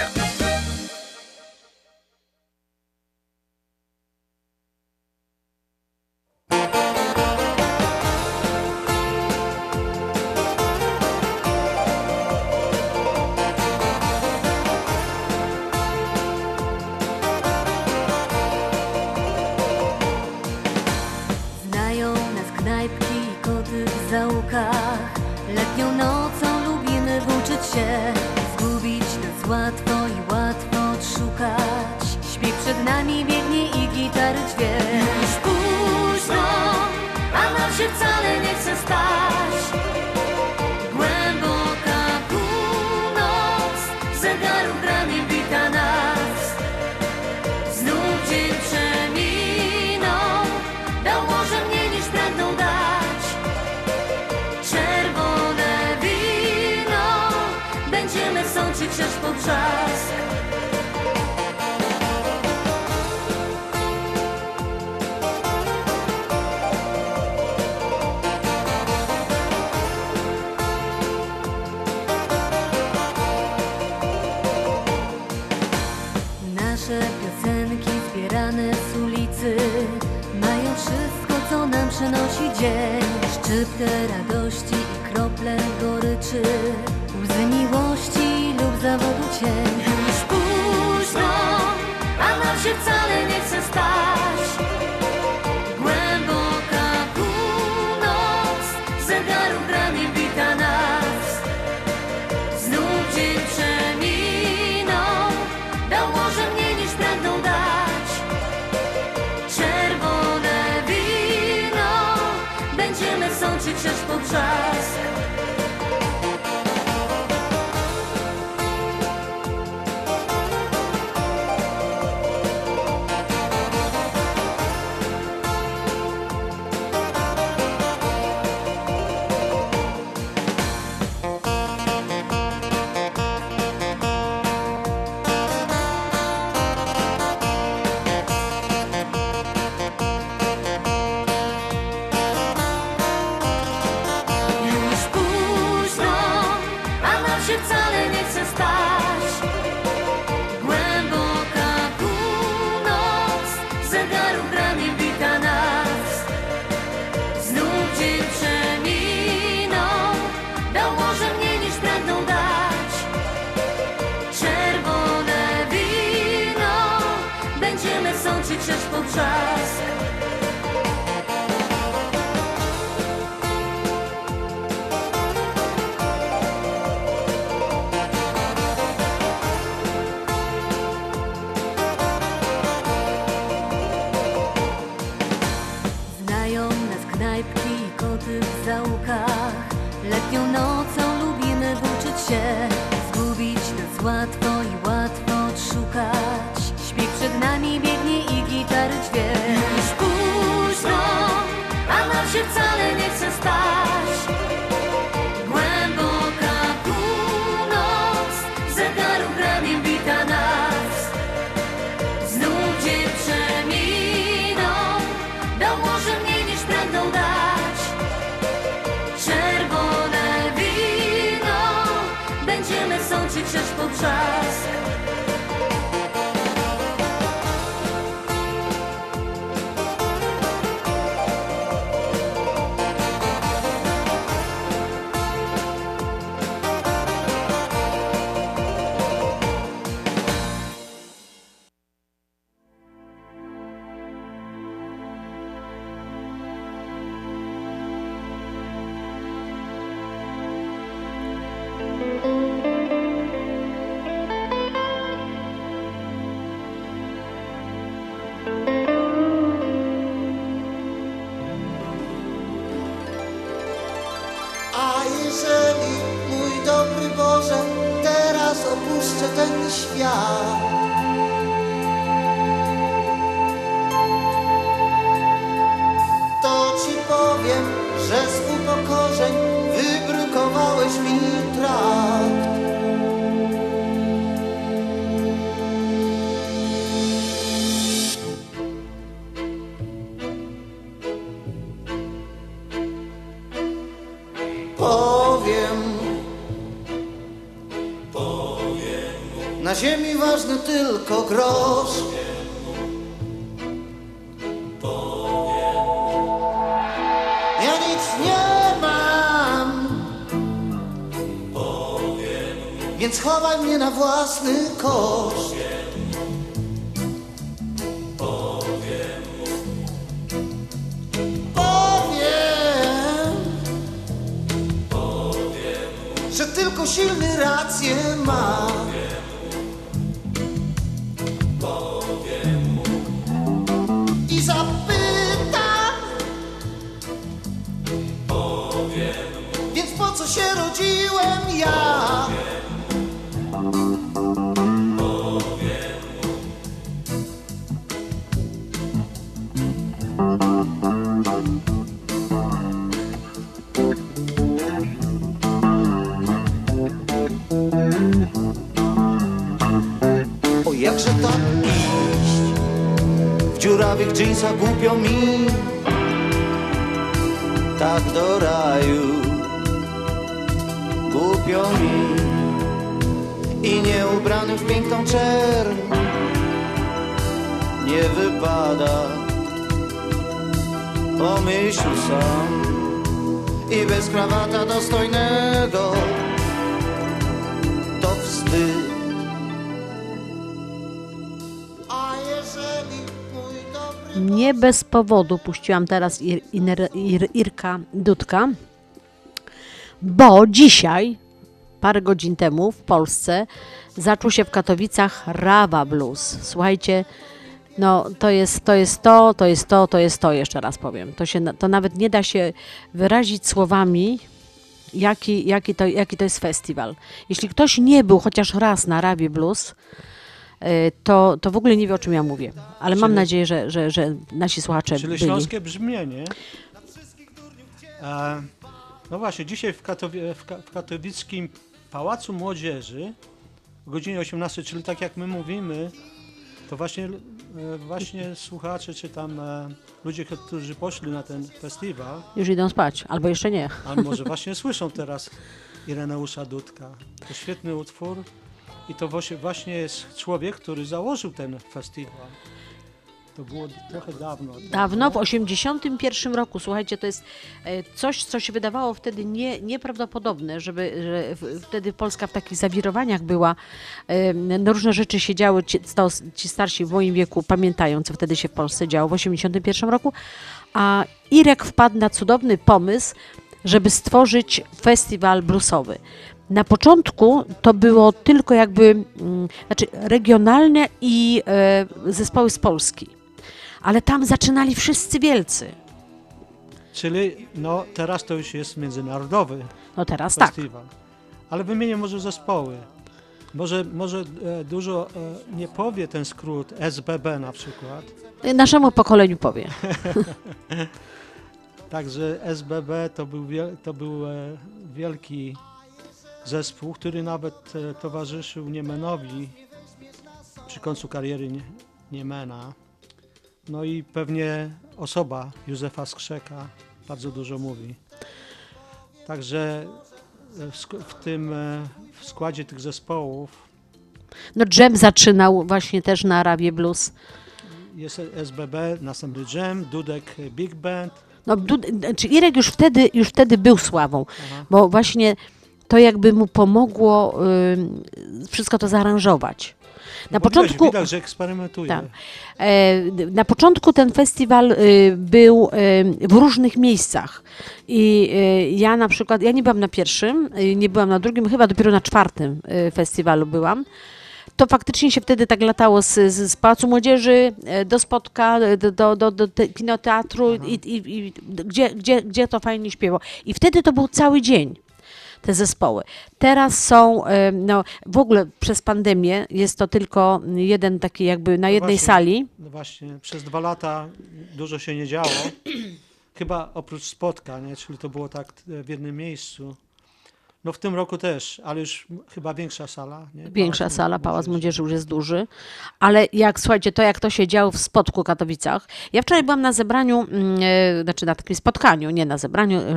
Dżinsach głupio mi. Tak do raju. Głupio mi. I nie ubrany w piękną czerń Nie wypada. Pomyśl sam. I bez krawata dostojnego
Nie bez powodu puściłam teraz Ir, Ir, Irka Dudka, bo dzisiaj, parę godzin temu w Polsce, zaczął się w Katowicach Rawa Blues. Słuchajcie, no to jest to, jest to, to jest to, to jest to, jeszcze raz powiem. To, się, to nawet nie da się wyrazić słowami, jaki, jaki, to, jaki to jest festiwal. Jeśli ktoś nie był chociaż raz na Rawie Blues, to, to w ogóle nie wie, o czym ja mówię. Ale mam
Czyli-
nadzieję, że, że, że nasi słuchacze
Czyli
byli.
śląskie brzmienie. E, no właśnie, dzisiaj w, Katowi- w, Ka- w katowickim Pałacu Młodzieży o godzinie 18, czyli tak jak my mówimy, to właśnie, e, właśnie słuchacze czy tam e, ludzie, którzy poszli na ten festiwal,
Już idą spać, albo jeszcze nie.
a może właśnie słyszą teraz Ireneusza Dudka. To świetny utwór i to właśnie- jest człowiek, który założył ten festiwal. To było trochę dawno.
Dawno, w 81 roku, słuchajcie, to jest e, coś, co się wydawało wtedy nie, nieprawdopodobne, żeby że wtedy Polska w takich zawirowaniach była. No, różne rzeczy się działy, ci, sto- ci starsi w moim wieku pamiętają, co wtedy się w Polsce działo w 81 roku, a Irek wpadł na cudowny pomysł, żeby stworzyć festiwal bluesowy. Na początku to było tylko jakby, mm, znaczy regionalne i e, zespoły z Polski. Ale tam zaczynali wszyscy wielcy.
Czyli no, teraz to już jest międzynarodowy
No teraz tak.
festiwal. Ale wymienię może zespoły. Może, może e, dużo e, nie powie ten skrót SBB na przykład.
Naszemu pokoleniu powie.
Także SBB to był, wiel, to był wielki zespół, który nawet e, towarzyszył Niemenowi przy końcu kariery Nie- Niemena. No i pewnie osoba Józefa Skrzeka bardzo dużo mówi. Także w, sk- w tym e, w składzie tych zespołów
No Dżem zaczynał właśnie też na Arabię Blues.
jest SBB, następny Jam, Dudek e, Big Band.
No, Dud- znaczy Irek już wtedy, już wtedy był sławą, bo właśnie to jakby mu pomogło y, wszystko to zaaranżować. Na
No
początku,
Widać, widać, że eksperymentuje.
tak. E, na początku ten festiwal y, był y, w różnych miejscach. I ja na przykład, ja nie byłam na pierwszym, nie byłam na drugim, chyba dopiero na czwartym festiwalu byłam. To faktycznie się wtedy tak latało z, z, z Pałacu Młodzieży e, do spotka, do, do, do, do te, kinoteatru i, i, i gdzie, gdzie, gdzie to fajnie śpiewało. I wtedy to był cały dzień te zespoły. Teraz są, e, no w ogóle przez pandemię jest to tylko jeden taki jakby na jednej
właśnie,
sali.
No właśnie, przez dwa lata dużo się nie działo. Chyba oprócz spotkań, czyli to było tak e, w jednym miejscu. No w tym roku też, ale już chyba większa sala. Nie?
Większa
Pałac
sala, Pałac Młodzieży już jest duży, ale jak słuchajcie, to jak to się działo w Spodku Katowicach. Ja wczoraj byłam na zebraniu, e, znaczy na takim spotkaniu, nie na zebraniu e,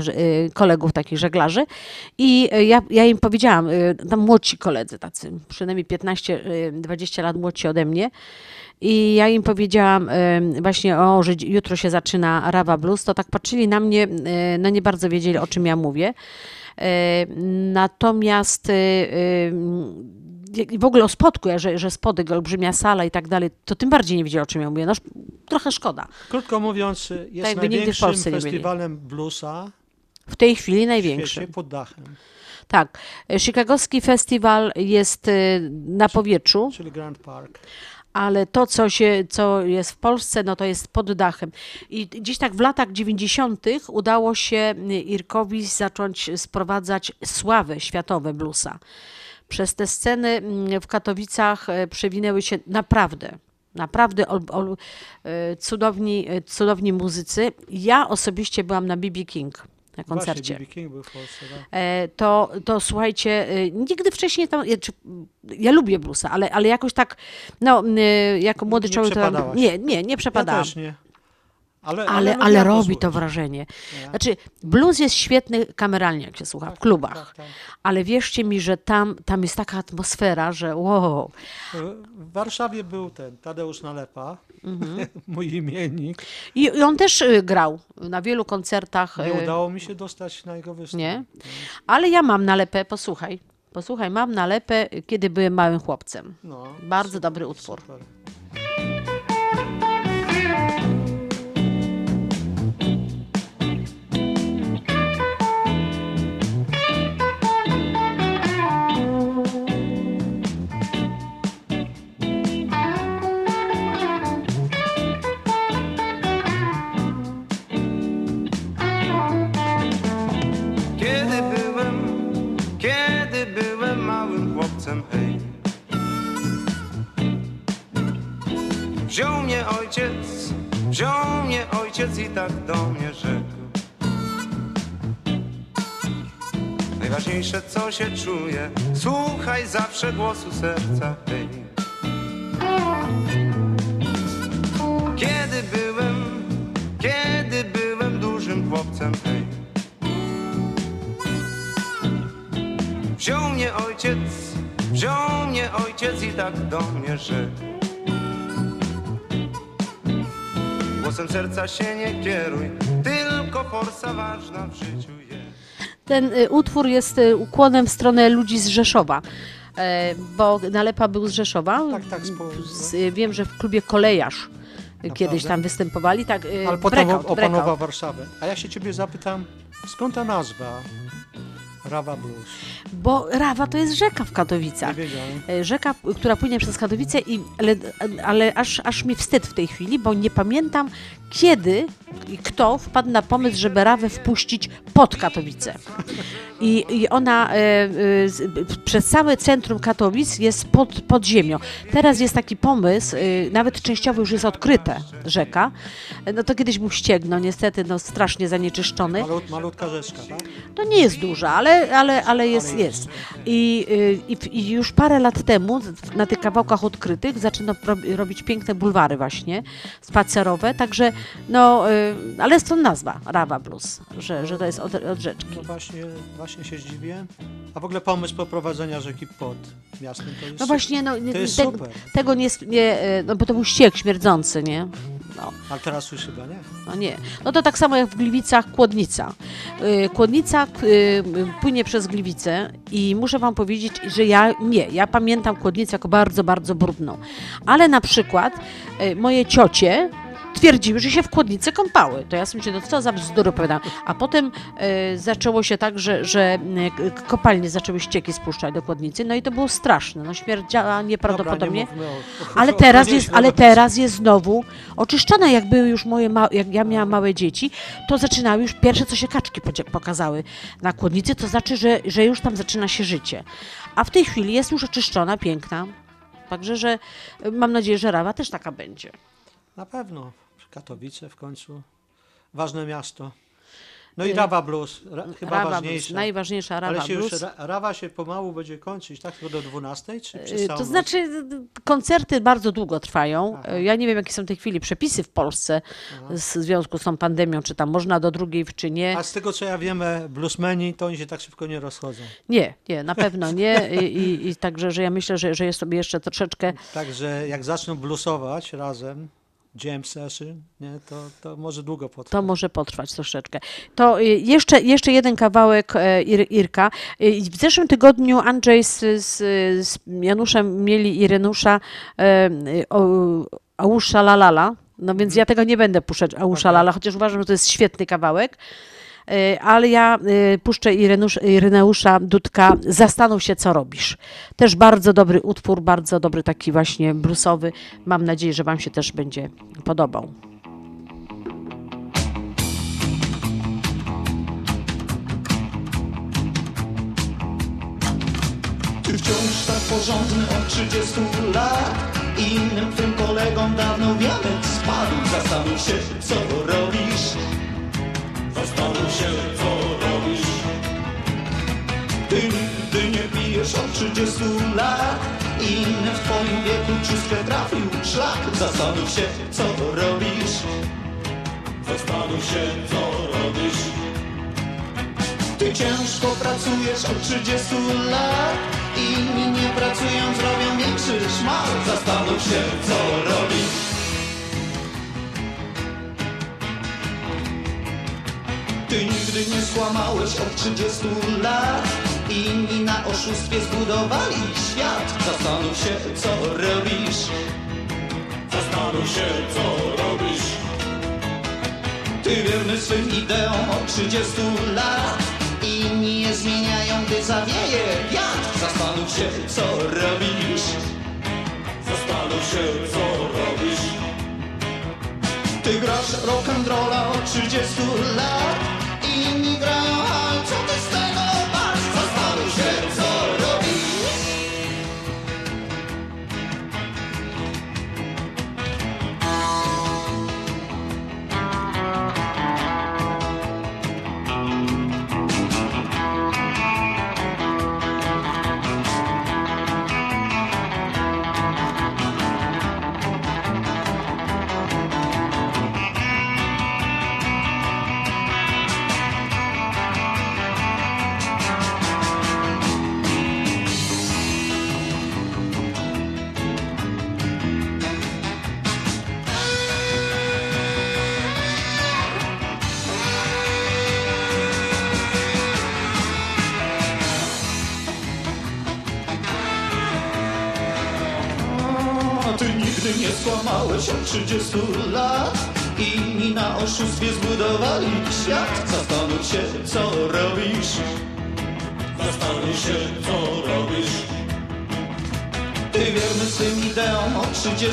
kolegów takich żeglarzy i ja, ja im powiedziałam, e, tam młodsi koledzy tacy, przynajmniej 15-20 lat młodsi ode mnie, i ja im powiedziałam właśnie, o, że jutro się zaczyna Rawa Blues, to tak patrzyli na mnie, no nie bardzo wiedzieli, o czym ja mówię. E, Natomiast e, e, w ogóle o spodku, że, że spodek, olbrzymia sala i tak dalej, to tym bardziej nie wiedzieli, o czym ja mówię. No, trochę szkoda.
Krótko mówiąc, jest
w
największym festiwalem bluesa
W tej chwili
w
największy.
świecie pod dachem,
Tak. Chicagowski festiwal jest e, na powietrzu,
czyli Grand Park.
ale to, co, się, co jest w Polsce, no to jest pod dachem. I gdzieś tak w latach 90. udało się y, Irkowi zacząć sprowadzać sławę światowe bluesa. Przez te sceny mm, w Katowicach e, przewinęły się naprawdę Naprawdę ol, ol, cudowni, cudowni muzycy. Ja osobiście byłam na BB King na koncercie.
W Polsce, tak?
E, to, to słuchajcie, e, nigdy wcześniej tam, ja, czy, ja lubię bluesa, ale, ale jakoś tak, no, e, jako młody
Nie
człowiek to nie, nie, nie przepadałam.
Ja też nie. Ale,
Ale, ale, robi to wrażenie. Znaczy, blues jest świetny kameralnie, jak się słucha, w klubach. Ale wierzcie mi, że tam, tam jest taka atmosfera, że wow.
W Warszawie był ten Tadeusz Nalepa,
Mhm.
mój imiennik.
I, I on też y, grał na wielu koncertach.
Nie
y,
udało mi się dostać na jego występ.
Nie? Ale ja mam nalepę, posłuchaj. Posłuchaj, mam nalepę, kiedy byłem małym chłopcem.
No,
Bardzo dobry utwór.
Kiedy Wziął mnie ojciec, wziął mnie ojciec i tak do mnie rzekł. Najważniejsze co się czuje, słuchaj zawsze głosu serca, hej Kiedy byłem, kiedy byłem dużym chłopcem, hej Wziął mnie ojciec, wziął mnie ojciec i tak do mnie rzekł Głosem serca się nie kieruj, tylko forsa ważna w życiu jest
Ten y, utwór jest y, ukłonem w stronę ludzi z Rzeszowa. E, bo Nalepa był z Rzeszowa.
Tak, tak,
Z, y, wiem, że w klubie Kolejarz y, kiedyś tam występowali. Tak,
Ale potem
breakout,
opanował. Warszawę. A ja się ciebie zapytam, skąd ta nazwa Rawa Blues?
Bo Rawa to jest rzeka w Katowicach.
Nie wiedziałem.
E, Rzeka, która płynie przez Katowice, i, ale, ale aż, aż mi wstyd w tej chwili, bo nie pamiętam kiedy i kto wpadł na pomysł, żeby Rawę wpuścić pod Katowice. I, i ona z, b- przez całe centrum Katowic jest pod, pod ziemią. Teraz jest taki pomysł, e, nawet częściowo już jest odkryte rzeka. No to kiedyś był ściegno, niestety no, strasznie zanieczyszczony.
Malut, malutka rzeczka, tak?
To nie jest duża, ale, ale, ale jest. jest. I, y, i, już parę lat temu na tych kawałkach odkrytych zaczyna rob- robić piękne bulwary właśnie, spacerowe, także No, y, ale jest to nazwa, Rawa Blues, że, że to jest od, od rzeczki.
No właśnie, właśnie się zdziwiłem. A w ogóle pomysł poprowadzenia rzeki pod miastem to jest
No właśnie, no.
To jest
te,
super.
tego nie, nie, y, no bo to był ściek śmierdzący, nie? No.
Ale teraz już chyba nie.
No nie. No to tak samo jak w Gliwicach Kłodnica. Y, Kłodnica płynie przez Gliwice i muszę wam powiedzieć, że ja nie, ja pamiętam Kłodnicę jako bardzo, bardzo brudną. Ale na przykład moje ciocie twierdziły, że się w Kłodnicy kąpały. To ja sobie myślę, no co za bzdury opowiadam. A potem y, zaczęło się tak, że, że k- kopalnie zaczęły ścieki spuszczać do Kłodnicy, no i to było straszne. No śmierdziała nieprawdopodobnie.
Dobra, nie o-
ale teraz jest, ale teraz jest znowu oczyszczona. Jak były już moje, ma- jak ja miałam małe dzieci, to zaczynały już pierwsze, co się kaczki pokazały na Kłodnicy, to znaczy, że, że już tam zaczyna się życie. A w tej chwili jest już oczyszczona, piękna. Także, że y, mam nadzieję, że Rawa też taka będzie.
Na pewno. Katowice w końcu. Ważne miasto. No i
Y,
Rawa Blues, ra, chyba
Rawa
ważniejsza.
Blues, najważniejsza Rawa
Ale się
Blues.
już ra, Rawa się pomału będzie kończyć, tak? Chyba do 12 czy przez
Y,
całą
To znaczy, koncerty bardzo długo trwają. Y, Ja nie wiem, jakie są w tej chwili przepisy w Polsce w związku z tą pandemią, czy tam można do drugiej, czy nie.
A z tego co ja wiem, bluesmeni to oni się tak szybko nie rozchodzą.
Nie, nie, na pewno nie. I, i, i także, że ja myślę, że, że jest sobie jeszcze troszeczkę.
Także jak zaczną bluesować razem, jam session, nie, to, to może długo potrwać.
To może potrwać troszeczkę. To y, jeszcze, jeszcze jeden kawałek e, Ir, Irka. Y, W zeszłym tygodniu Andrzej z, z, z Januszem mieli Irenusza e, Ausza Lalala. No więc ja tego nie będę puszczać Ausza Lala, chociaż uważam, że to jest świetny kawałek. E, Ale ja y, puszczę Irenusz, Ireneusza Dudka Zastanów się, co robisz. Też bardzo dobry utwór, bardzo dobry taki właśnie bluesowy. Mam nadzieję, że Wam się też będzie podobał.
Ty wciąż tak porządny od 30 lat Innym twym kolegom dawno wianek spadł Zastanów się, co robisz pijesz od 30 lat Inny w twoim wieku czystkę trafił szlak. Zastanów się, co robisz. Zastanów się, co robisz. Ty ciężko pracujesz od 30 lat Inni nie pracując robią większy szmal. Zastanów się co robisz. Ty nigdy nie skłamałeś od 30 lat Inni na oszustwie zbudowali świat. Zastanów się co robisz. Zastanów się co robisz. Ty wierny swym ideom od 30 lat. Inni je zmieniają, gdy zawieje wiatr. Zastanów się, co robisz. Zastanów się, co robisz. Ty grasz rock'n'rolla od 30 lat. Inni grają, skłamałeś od 30 lat Inni na oszustwie zbudowali świat. Zastanów się, co robisz. Zastanów się, co robisz. Ty wierny swym ideom od 30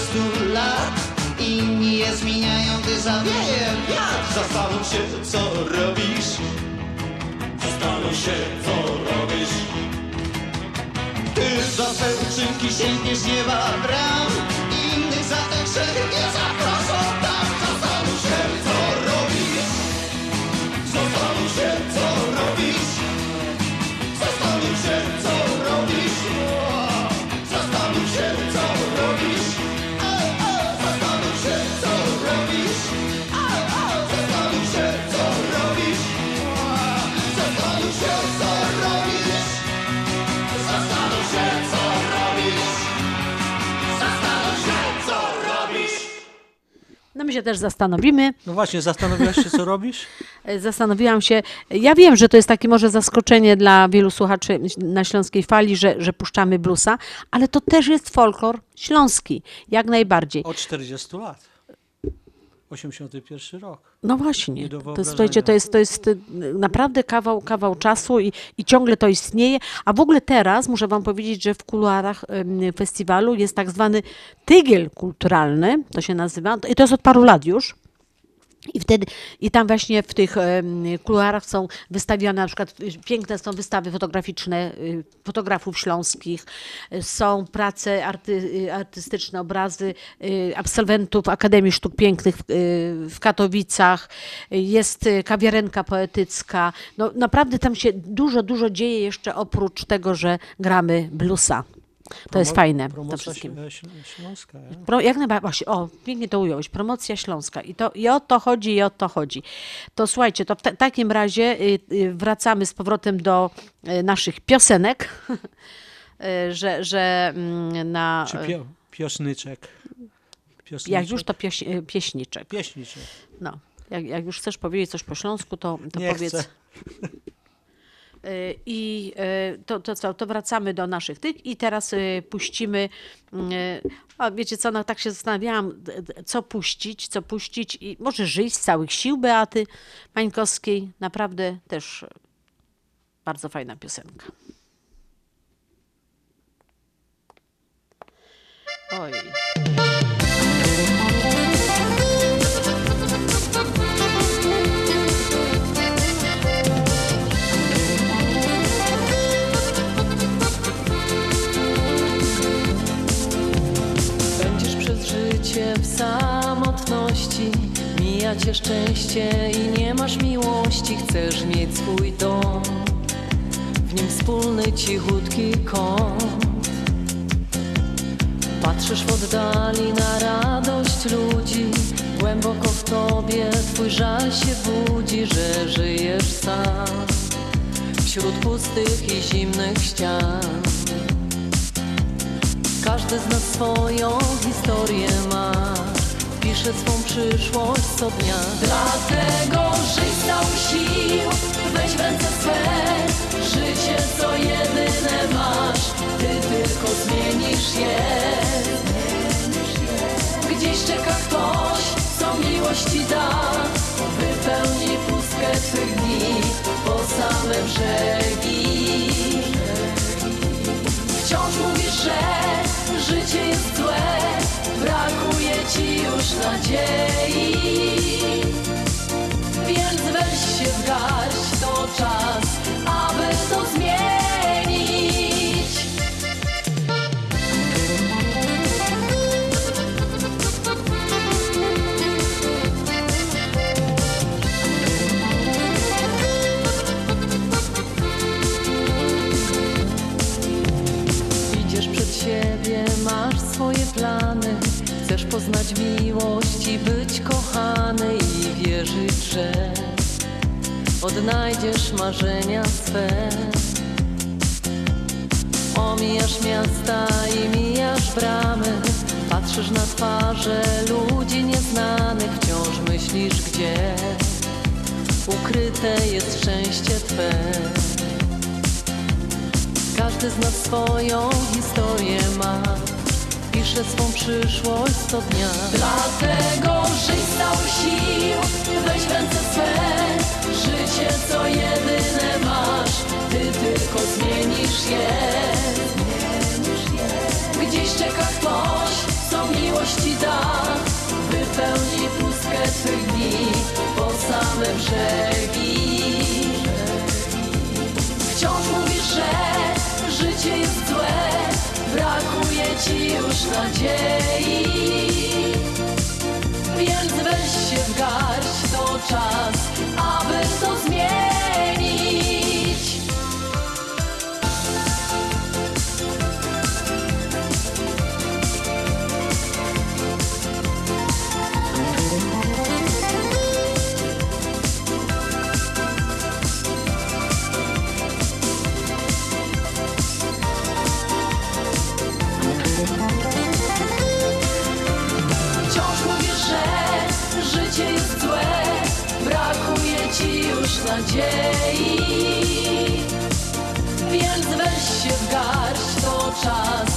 lat Inni je zmieniają, gdy zawieje wiatr. Zastanów się, co robisz. Zastanów się, co robisz. Ty za swe uczynki sięgniesz nieba bram Innych za
my się też zastanowimy.
No właśnie, zastanowiłaś się, co robisz?
Zastanowiłam się, ja wiem, że to jest takie może zaskoczenie dla wielu słuchaczy na Śląskiej Fali, że, że puszczamy bluesa, ale to też jest folklor śląski, jak najbardziej.
Od 40 lat. 81 rok.
No właśnie, to,
wyobrażenia.
słuchajcie, to jest, to jest y, naprawdę kawał, kawał czasu i, i ciągle to istnieje. A w ogóle teraz muszę wam powiedzieć, że w kuluarach festiwalu jest tak zwany tygiel kulturalny, to się nazywa, i to jest od paru lat już. I wtedy, i tam właśnie w tych kuluarach są wystawione na przykład y, piękne są wystawy fotograficzne y, fotografów śląskich, są prace arty, y, artystyczne, obrazy absolwentów Akademii Sztuk Pięknych w, Katowicach, jest kawiarenka poetycka. No naprawdę tam się dużo, dużo dzieje jeszcze oprócz tego, że gramy bluesa. To jest fajne.
Promocja
wszystkim.
Śl- Śl- Śląska. nie?
Pro, jak najbardziej, właśnie, o, pięknie to ująłeś, promocja śląska I, to, i o to chodzi, i o to chodzi. To słuchajcie, to w ta, takim razie y, y, wracamy z powrotem do y, naszych piosenek, że, że mm, na...
Czy pio, piosnyczek? Piosnyczek?
Jak już to pieś, pieśniczek.
Pieśniczek.
No, jak, jak już chcesz powiedzieć coś po śląsku, to, to
Nie
powiedz.
chcę.
I y, to, to to wracamy do naszych tych i teraz y, puścimy, y, a wiecie co, no tak się zastanawiałam, co puścić, co puścić i może żyć z całych sił Beaty Mańkowskiej, naprawdę też bardzo fajna piosenka. Oj.
Cię szczęście i nie masz miłości. Chcesz mieć swój dom W nim wspólny cichutki kąt. Patrzysz w oddali na radość ludzi. Głęboko w tobie twój żal się budzi Że żyjesz sam Wśród pustych i zimnych ścian. Każdy z nas swoją historię ma Pisze swą przyszłość co dnia.
Dlatego żyj z całych sił, weź w ręce swe. Życie co jedyne masz, ty tylko zmienisz je. Gdzieś czeka ktoś, co miłości da. Wypełni pustkę twych dni po same brzegi. Wciąż mówisz, że życie jest złe Brakuje ci już nadziei. Więc weź się w garść, to czas,
że odnajdziesz marzenia swe. Omijasz miasta i mijasz bramy. Patrzysz na twarze ludzi nieznanych. Wciąż myślisz, gdzie ukryte jest szczęście Twe. Każdy z nas swoją historię ma. Pisze swą przyszłość co dnia.
Dlatego żyj całych sił, weź w ręce swe Życie co jedyne masz, ty tylko zmienisz je. Gdzieś czeka ktoś, co miłości da. Wypełni pustkę twych dni po same brzegi. Wciąż mówisz, że życie jest złe. Brakuje ci już nadziei Więc weź się w garść, to czas, aby to zmienić nadziei. Więc weź się w garść, to czas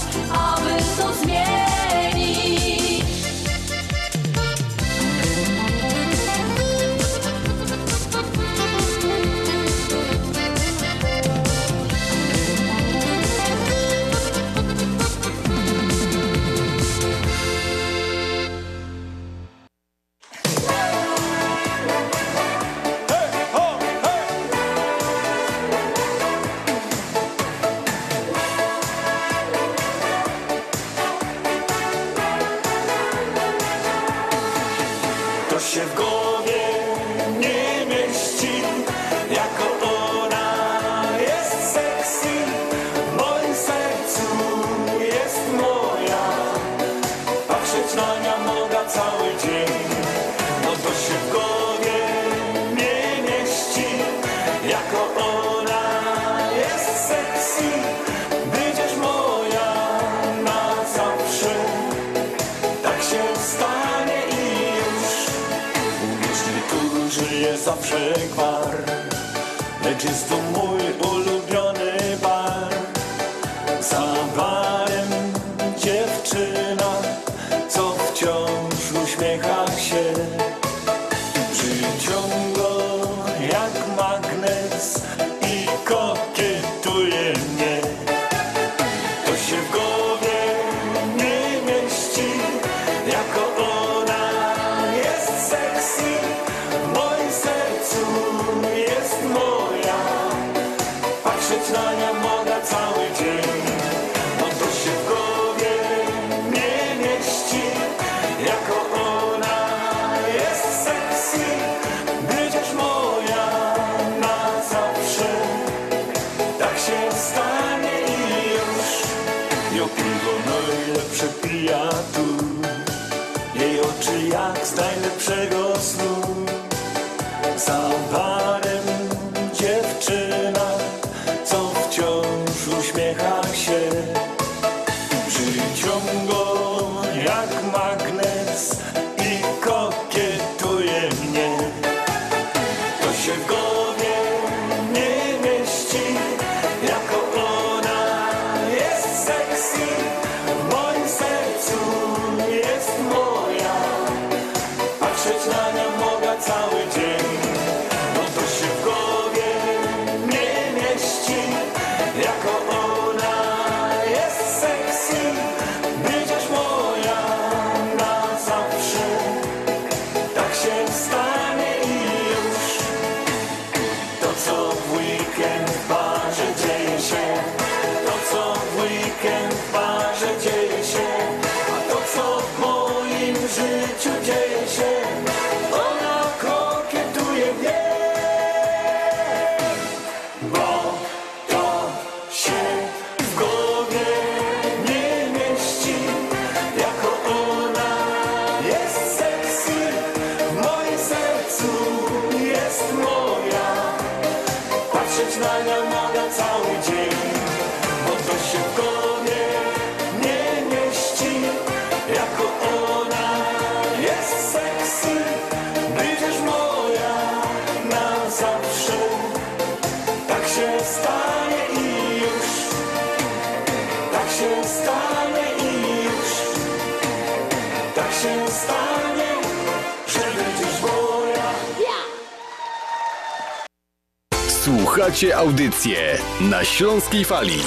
Słuchacie audycję na Śląskiej Fali.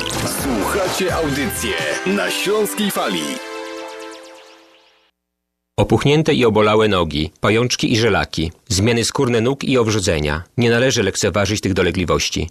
Słuchacie audycję na Śląskiej Fali.
Opuchnięte i obolałe nogi, pajączki i żelaki, zmiany skórne nóg i obrzudzenia. Nie należy lekceważyć tych dolegliwości.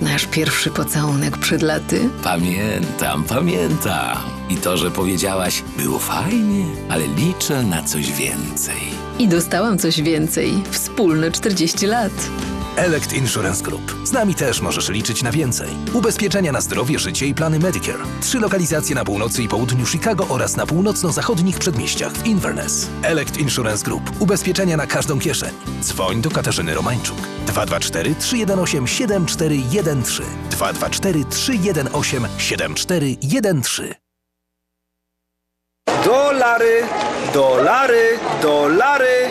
nasz pierwszy pocałunek przed laty?
Pamiętam, pamiętam. I to, że powiedziałaś, było fajnie, ale liczę na coś więcej.
I dostałam coś więcej. Wspólne 40 lat.
Elect Insurance Group. Z nami też możesz liczyć na więcej. Ubezpieczenia na zdrowie, życie i plany Medicare. Trzy lokalizacje na północy i południu Chicago oraz na północno-zachodnich przedmieściach w Inverness. Elect Insurance Group. Ubezpieczenia na każdą kieszeń. Dzwoń do Katarzyny Romańczuk. 224 318 7413 224 318 7413
Dolary, dolary, dolary,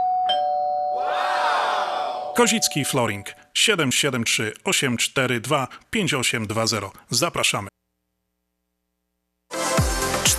Kozicki Flooring 773 842 5820. Zapraszamy.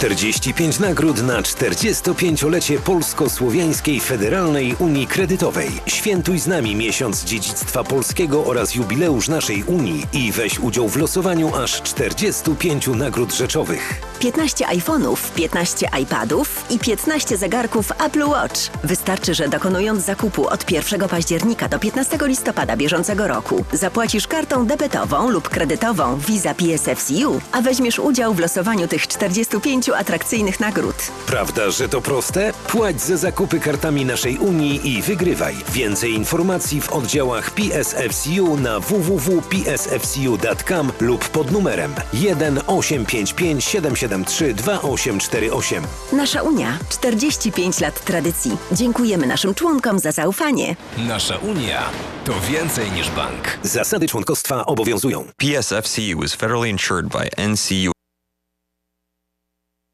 45 nagród na 45-lecie Polsko-Słowiańskiej Federalnej Unii Kredytowej. Świętuj z nami miesiąc dziedzictwa polskiego oraz jubileusz naszej Unii i weź udział w losowaniu aż 45 nagród rzeczowych.
15 iPhone'ów, 15 iPadów i 15 zegarków Apple Watch. Wystarczy, że dokonując zakupu od 1 października do 15 listopada bieżącego roku zapłacisz kartą debetową lub kredytową Visa PSFCU, a weźmiesz udział w losowaniu tych 45 atrakcyjnych nagród.
Prawda, że to proste? Płać za zakupy kartami naszej Unii i wygrywaj. Więcej informacji w oddziałach PSFCU na www.psfcu.com lub pod numerem 1 855 773 2848.
Nasza Unia 45 lat tradycji. Dziękujemy naszym członkom za zaufanie.
Nasza Unia to więcej niż bank. Zasady członkostwa obowiązują.
PSFCU is federally insured by NCU.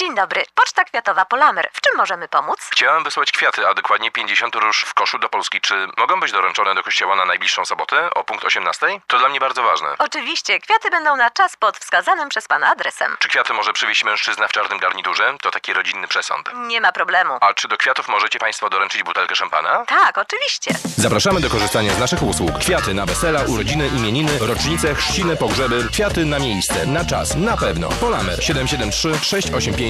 Dzień dobry, Poczta Kwiatowa Polamer. W czym możemy pomóc?
Chciałem wysłać kwiaty, a dokładnie 50 róż w koszu do Polski. Czy mogą być doręczone do kościoła na najbliższą sobotę o punkt 18? To dla mnie bardzo ważne.
Oczywiście, kwiaty będą na czas pod wskazanym przez pana adresem.
Czy kwiaty może przywieźć mężczyzna w czarnym garniturze? To taki rodzinny przesąd.
Nie ma problemu.
A czy do kwiatów możecie Państwo doręczyć butelkę szampana?
Tak, oczywiście.
Zapraszamy do korzystania z naszych usług. Kwiaty na wesela, urodziny, imieniny, rocznice, chrzciny, pogrzeby. Kwiaty na miejsce, na czas, na pewno. Polamer 773 685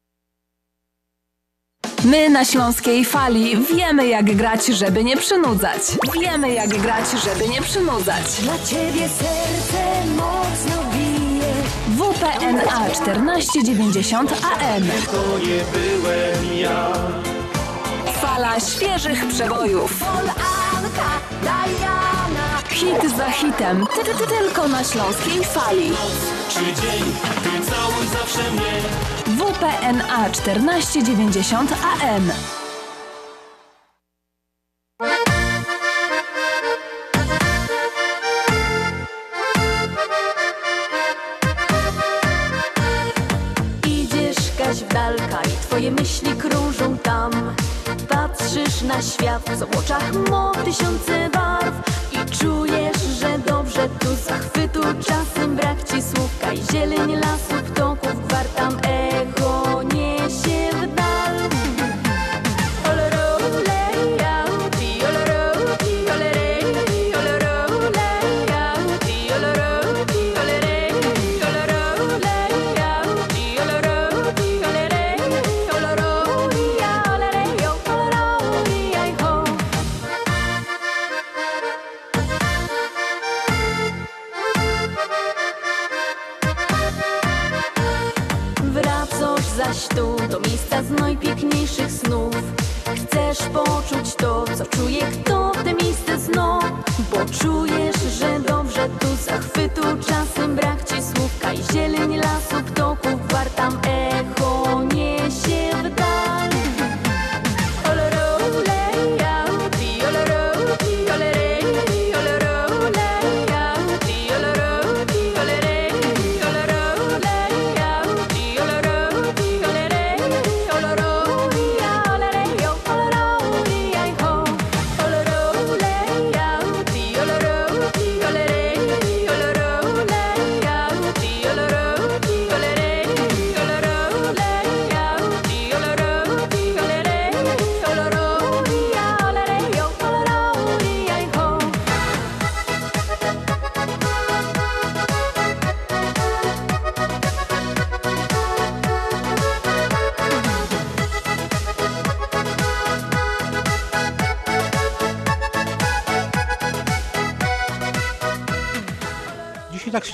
My na Śląskiej Fali wiemy jak grać, żeby nie przynudzać. Wiemy jak grać, żeby nie przynudzać.
Dla ciebie serce mocno bije.
WPNA 1490 AM.
To nie byłem ja.
Fala świeżych przebojów.
Diana.
Hit za hitem. Ty, ty, ty, tylko na Śląskiej Fali.
Dzisiejszy dzień, ty całuj zawsze mnie.
WPNA 1490 AM.
Idziesz w dalkach, twoje myśli krążą tam Patrzysz na świat, co w oczach mo tysiące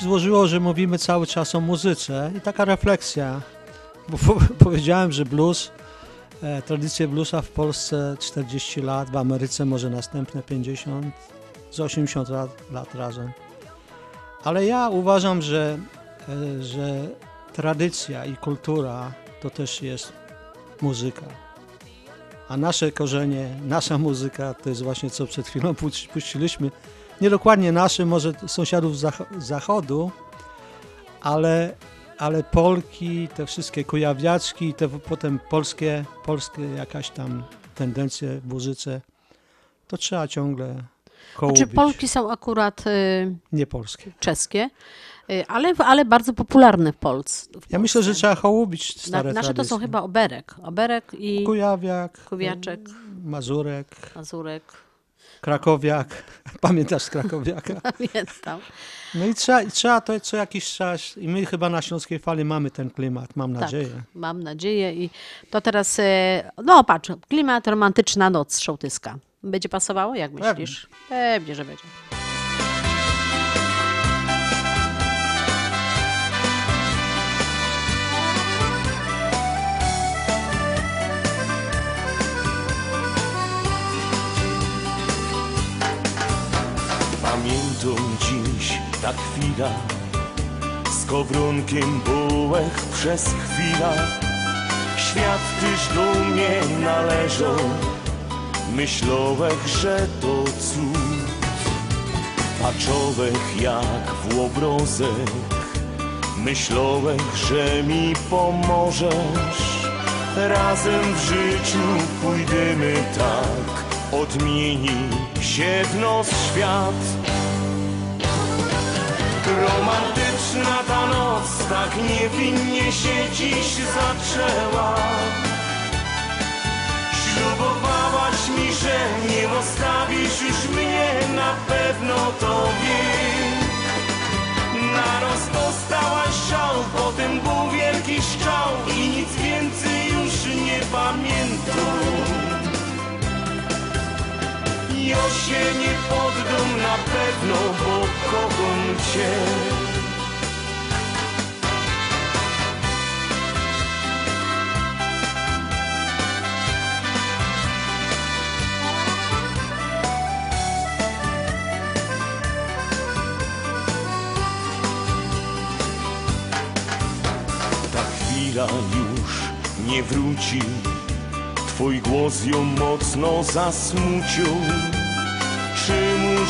złożyło, że mówimy cały czas o muzyce i taka refleksja, bo po, powiedziałem, że blues, e, tradycja bluesa w Polsce 40 lat, w Ameryce może następne 50, z 80 lat, lat razem. Ale ja uważam, że, e, że tradycja i kultura to też jest muzyka. A nasze korzenie, nasza muzyka to jest właśnie co przed chwilą puś- puściliśmy. Nie dokładnie nasze, może sąsiadów z zach- zachodu, ale, ale Polki, te wszystkie kujawiaczki, te w- potem polskie, polskie jakaś tam tendencje w muzyce, to trzeba ciągle hołubić.
Czy Polki są akurat y,
Nie polskie.
czeskie, y, ale, ale bardzo popularne w Polsce.
Ja myślę, że trzeba hołubić
Na,
stare
nasze to są chyba oberek. Oberek i
Kujawiak,
kuwiaczek,
Mazurek,
mazurek.
Krakowiak. Pamiętasz Krakowiaka?
Pamiętam.
No i trzeba, i trzeba to co jakiś czas, i my chyba na Śląskiej Fali mamy ten klimat, mam nadzieję.
Tak, mam nadzieję i to teraz, e, no patrz, klimat, romantyczna noc szołtyska. Będzie pasowało, jak myślisz? Pewnie, że będzie.
Ta chwila. Z kowrunkiem bułek przez chwila. Świat tyż do mnie należał Myślałech, że to cud. Patrzałech jak w obrozek. Myślałech, że mi pomożesz. Razem w życiu pójdziemy tak. Odmieni się w nos świat Romantyczna ta noc tak niewinnie się dziś zaczęła. Ślubowałaś mi, że nie zostawisz już mnie, na pewno to wiem. Na rozpostałaś szał, potem był wielki szczał I nic więcej już nie pamiętam Ja się nie poddam na pewno, bo kocham Cię. Ta chwila już nie wróci. Twój głos ją mocno zasmucił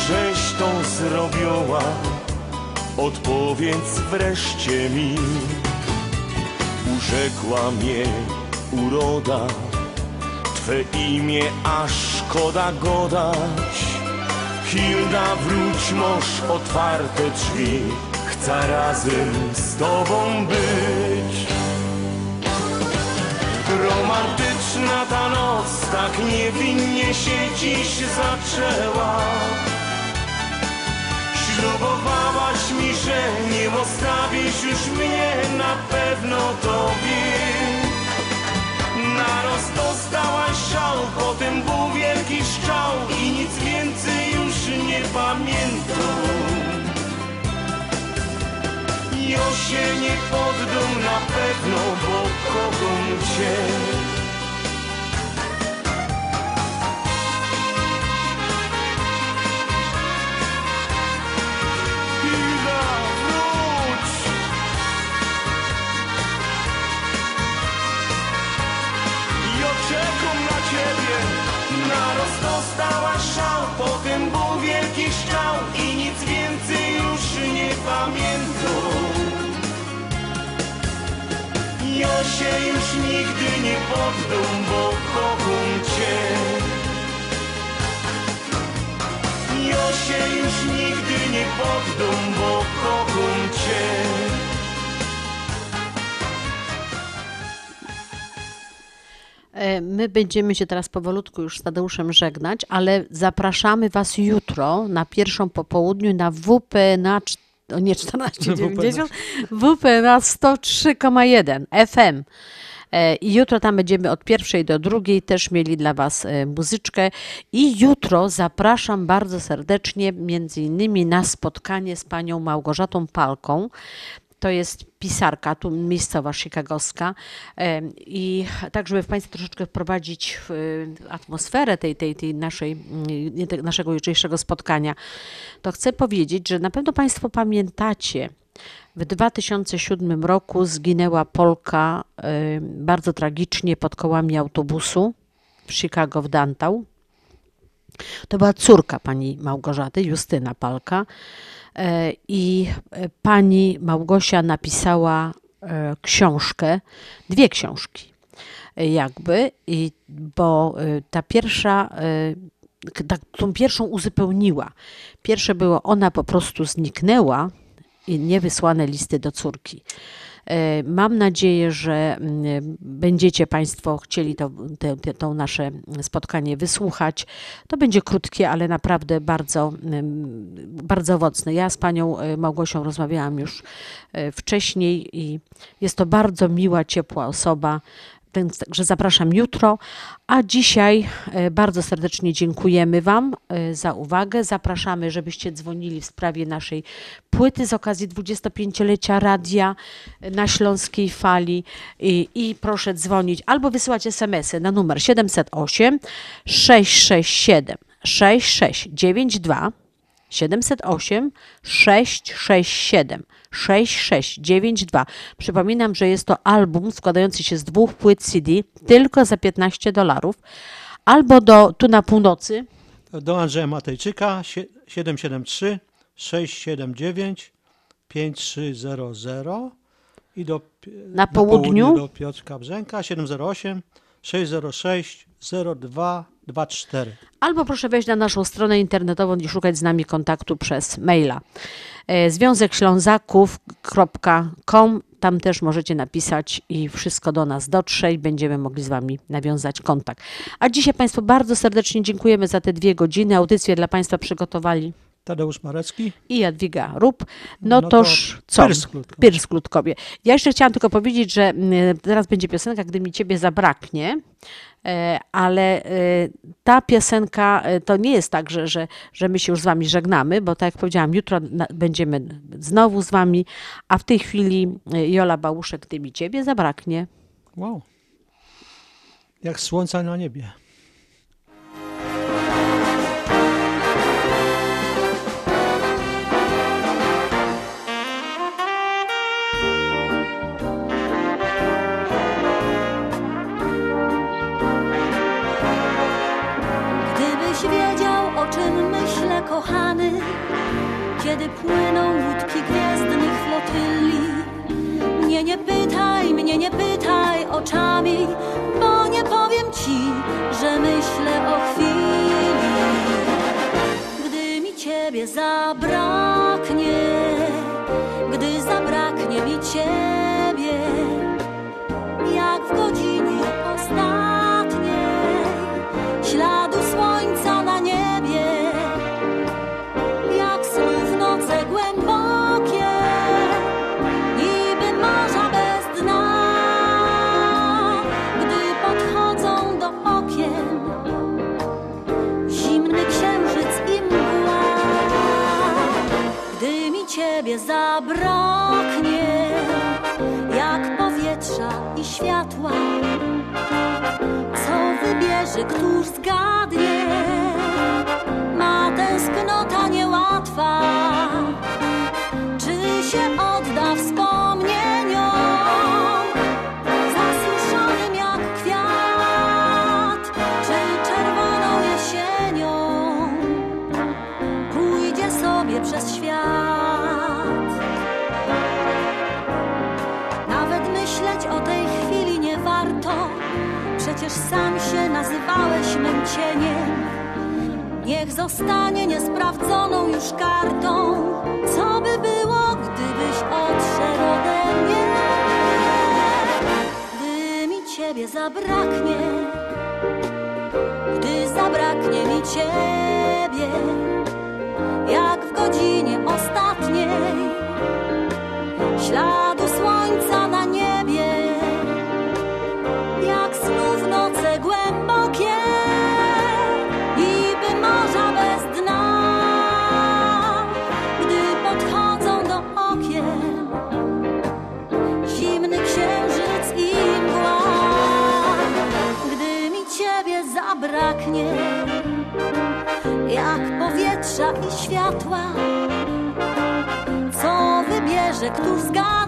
żeś to zrobiła? Odpowiedz wreszcie mi urzekła mnie uroda. Twe imię aż szkoda godać. Hilda, wróć, moż otwarte drzwi. Chcę razem z tobą być. Romantyczna ta noc tak niewinnie się dziś zaczęła. Ślubowałaś mi, że nie zostawisz już mnie, na pewno to wiem. Naroz dostałaś szał, potem był wielki szczał i nic więcej już nie pamiętam. Ja się nie poddam na pewno, bo kocham Cię. Naroz dostałaś szał, potem był wielki szczał i nic więcej już nie pamiętam. Ja się już nigdy nie poddam, bo kocham Cię. Ja się już nigdy nie poddam, bo kocham Cię.
My będziemy się teraz powolutku już z Tadeuszem żegnać, ale zapraszamy Was jutro na pierwszą po południu na WP na o nie 1490, WP na 103,1 FM. E, I jutro tam będziemy od pierwszej do drugiej też mieli dla Was e, muzyczkę. I jutro zapraszam bardzo serdecznie między innymi na spotkanie z panią Małgorzatą Palką. To jest pisarka, tu miejscowa chicagowska. I tak, żeby Państwa troszeczkę wprowadzić w atmosferę tej, tej, tej naszej, naszego jutrzejszego spotkania, to chcę powiedzieć, że na pewno Państwo pamiętacie, w 2007 roku zginęła Polka bardzo tragicznie pod kołami autobusu w Chicago w Dantał. To była córka pani Małgorzaty, Justyna Palka. E, I e, pani Małgosia napisała e, książkę, dwie książki, jakby, i, bo ta pierwsza, tak, tą pierwszą uzupełniła. Pierwsze było, ona po prostu zniknęła i niewysłane listy do córki. E, Mam nadzieję, że mm, będziecie Państwo chcieli to, te, te, to nasze spotkanie wysłuchać. To będzie krótkie, ale naprawdę bardzo, mm, bardzo owocne. Ja z Panią e, Małgosią rozmawiałam już e, wcześniej i jest to bardzo miła, ciepła osoba. Także zapraszam jutro, a dzisiaj e, bardzo serdecznie dziękujemy Wam e, za uwagę. Zapraszamy, żebyście dzwonili w sprawie naszej płyty z okazji 25-lecia radia e, na Śląskiej Fali. I, i proszę dzwonić albo wysyłać SMS-y na numer 708 667 6692 708 667 6692. Przypominam, że jest to album składający się z dwóch płyt CD tylko za 15 dolarów. Albo do tu na północy
Do Andrzeja Matejczyka sie- 773 679 5300 i do,
Na południu?
do Piotrka Brzęka 708 606 0224.
Albo proszę wejść na naszą stronę internetową i szukać z nami kontaktu przez maila. E, Związek Ślązaków.com Tam też możecie napisać i wszystko do nas dotrze i będziemy mogli z Wami nawiązać kontakt. A dzisiaj Państwu bardzo serdecznie dziękujemy za te dwie godziny. Audycję dla Państwa przygotowali
Tadeusz Marecki.
i Jadwiga Rup. No,
No to
toż co?
Pyrsk Klutkowie.
Ja jeszcze chciałam tylko powiedzieć, że mm, teraz będzie piosenka, gdy mi Ciebie zabraknie. E, Ale e, ta piosenka e, to nie jest tak, że, że, że my się już z Wami żegnamy, bo tak jak powiedziałam, jutro będziemy znowu z Wami, a w tej chwili Jola Bałuszek, gdy mi Ciebie zabraknie.
Wow. Jak słońca na niebie.
Płyną łódki gwiazdnych flotyli, Mnie nie pytaj, mnie nie pytaj oczami, bo nie powiem ci, że myślę o chwili, gdy mi ciebie zabraknie, gdy zabraknie mi ciebie, jak w godzinie ciebie zabraknie, jak powietrza i światła, co wybierze, któż zgadnie, ma tęsknota niełatwa. Zostanie niesprawdzoną już kartą, co by było, gdybyś odszedł ode mnie. Gdy mi ciebie zabraknie, gdy zabraknie mi ciebie, jak w godzinie ostatniej, śladu słońca powietrza i światła, co wybierze, któż zgadnie,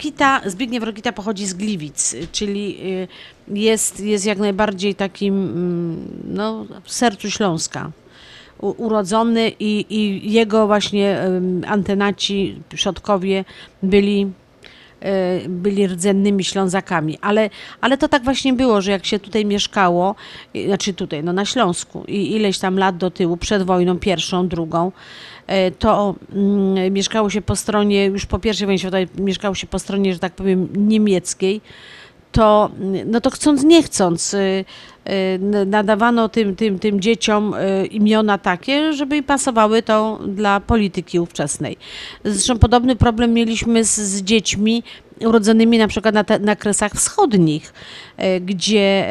Rokita, Zbigniew Rokita pochodzi z Gliwic, y, czyli y, jest, jest jak najbardziej takim mm, no, w sercu Śląska. Urodzony i, i jego właśnie ym, antenaci, przodkowie byli y, byli rdzennymi Ślązakami, ale, ale to tak właśnie było, że jak się tutaj mieszkało, y, znaczy tutaj, no na Śląsku i ileś tam lat do tyłu, przed wojną pierwszą, drugą, y, to mm, mieszkało się po stronie, już po pierwszej wojnie światowej mieszkało się po stronie, że tak powiem, niemieckiej, to, no to chcąc nie chcąc, y, y, nadawano tym, tym, tym dzieciom y, imiona takie, żeby pasowały to dla polityki ówczesnej. Zresztą podobny problem mieliśmy z, z dziećmi urodzonymi na przykład na, te, na Kresach Wschodnich, gdzie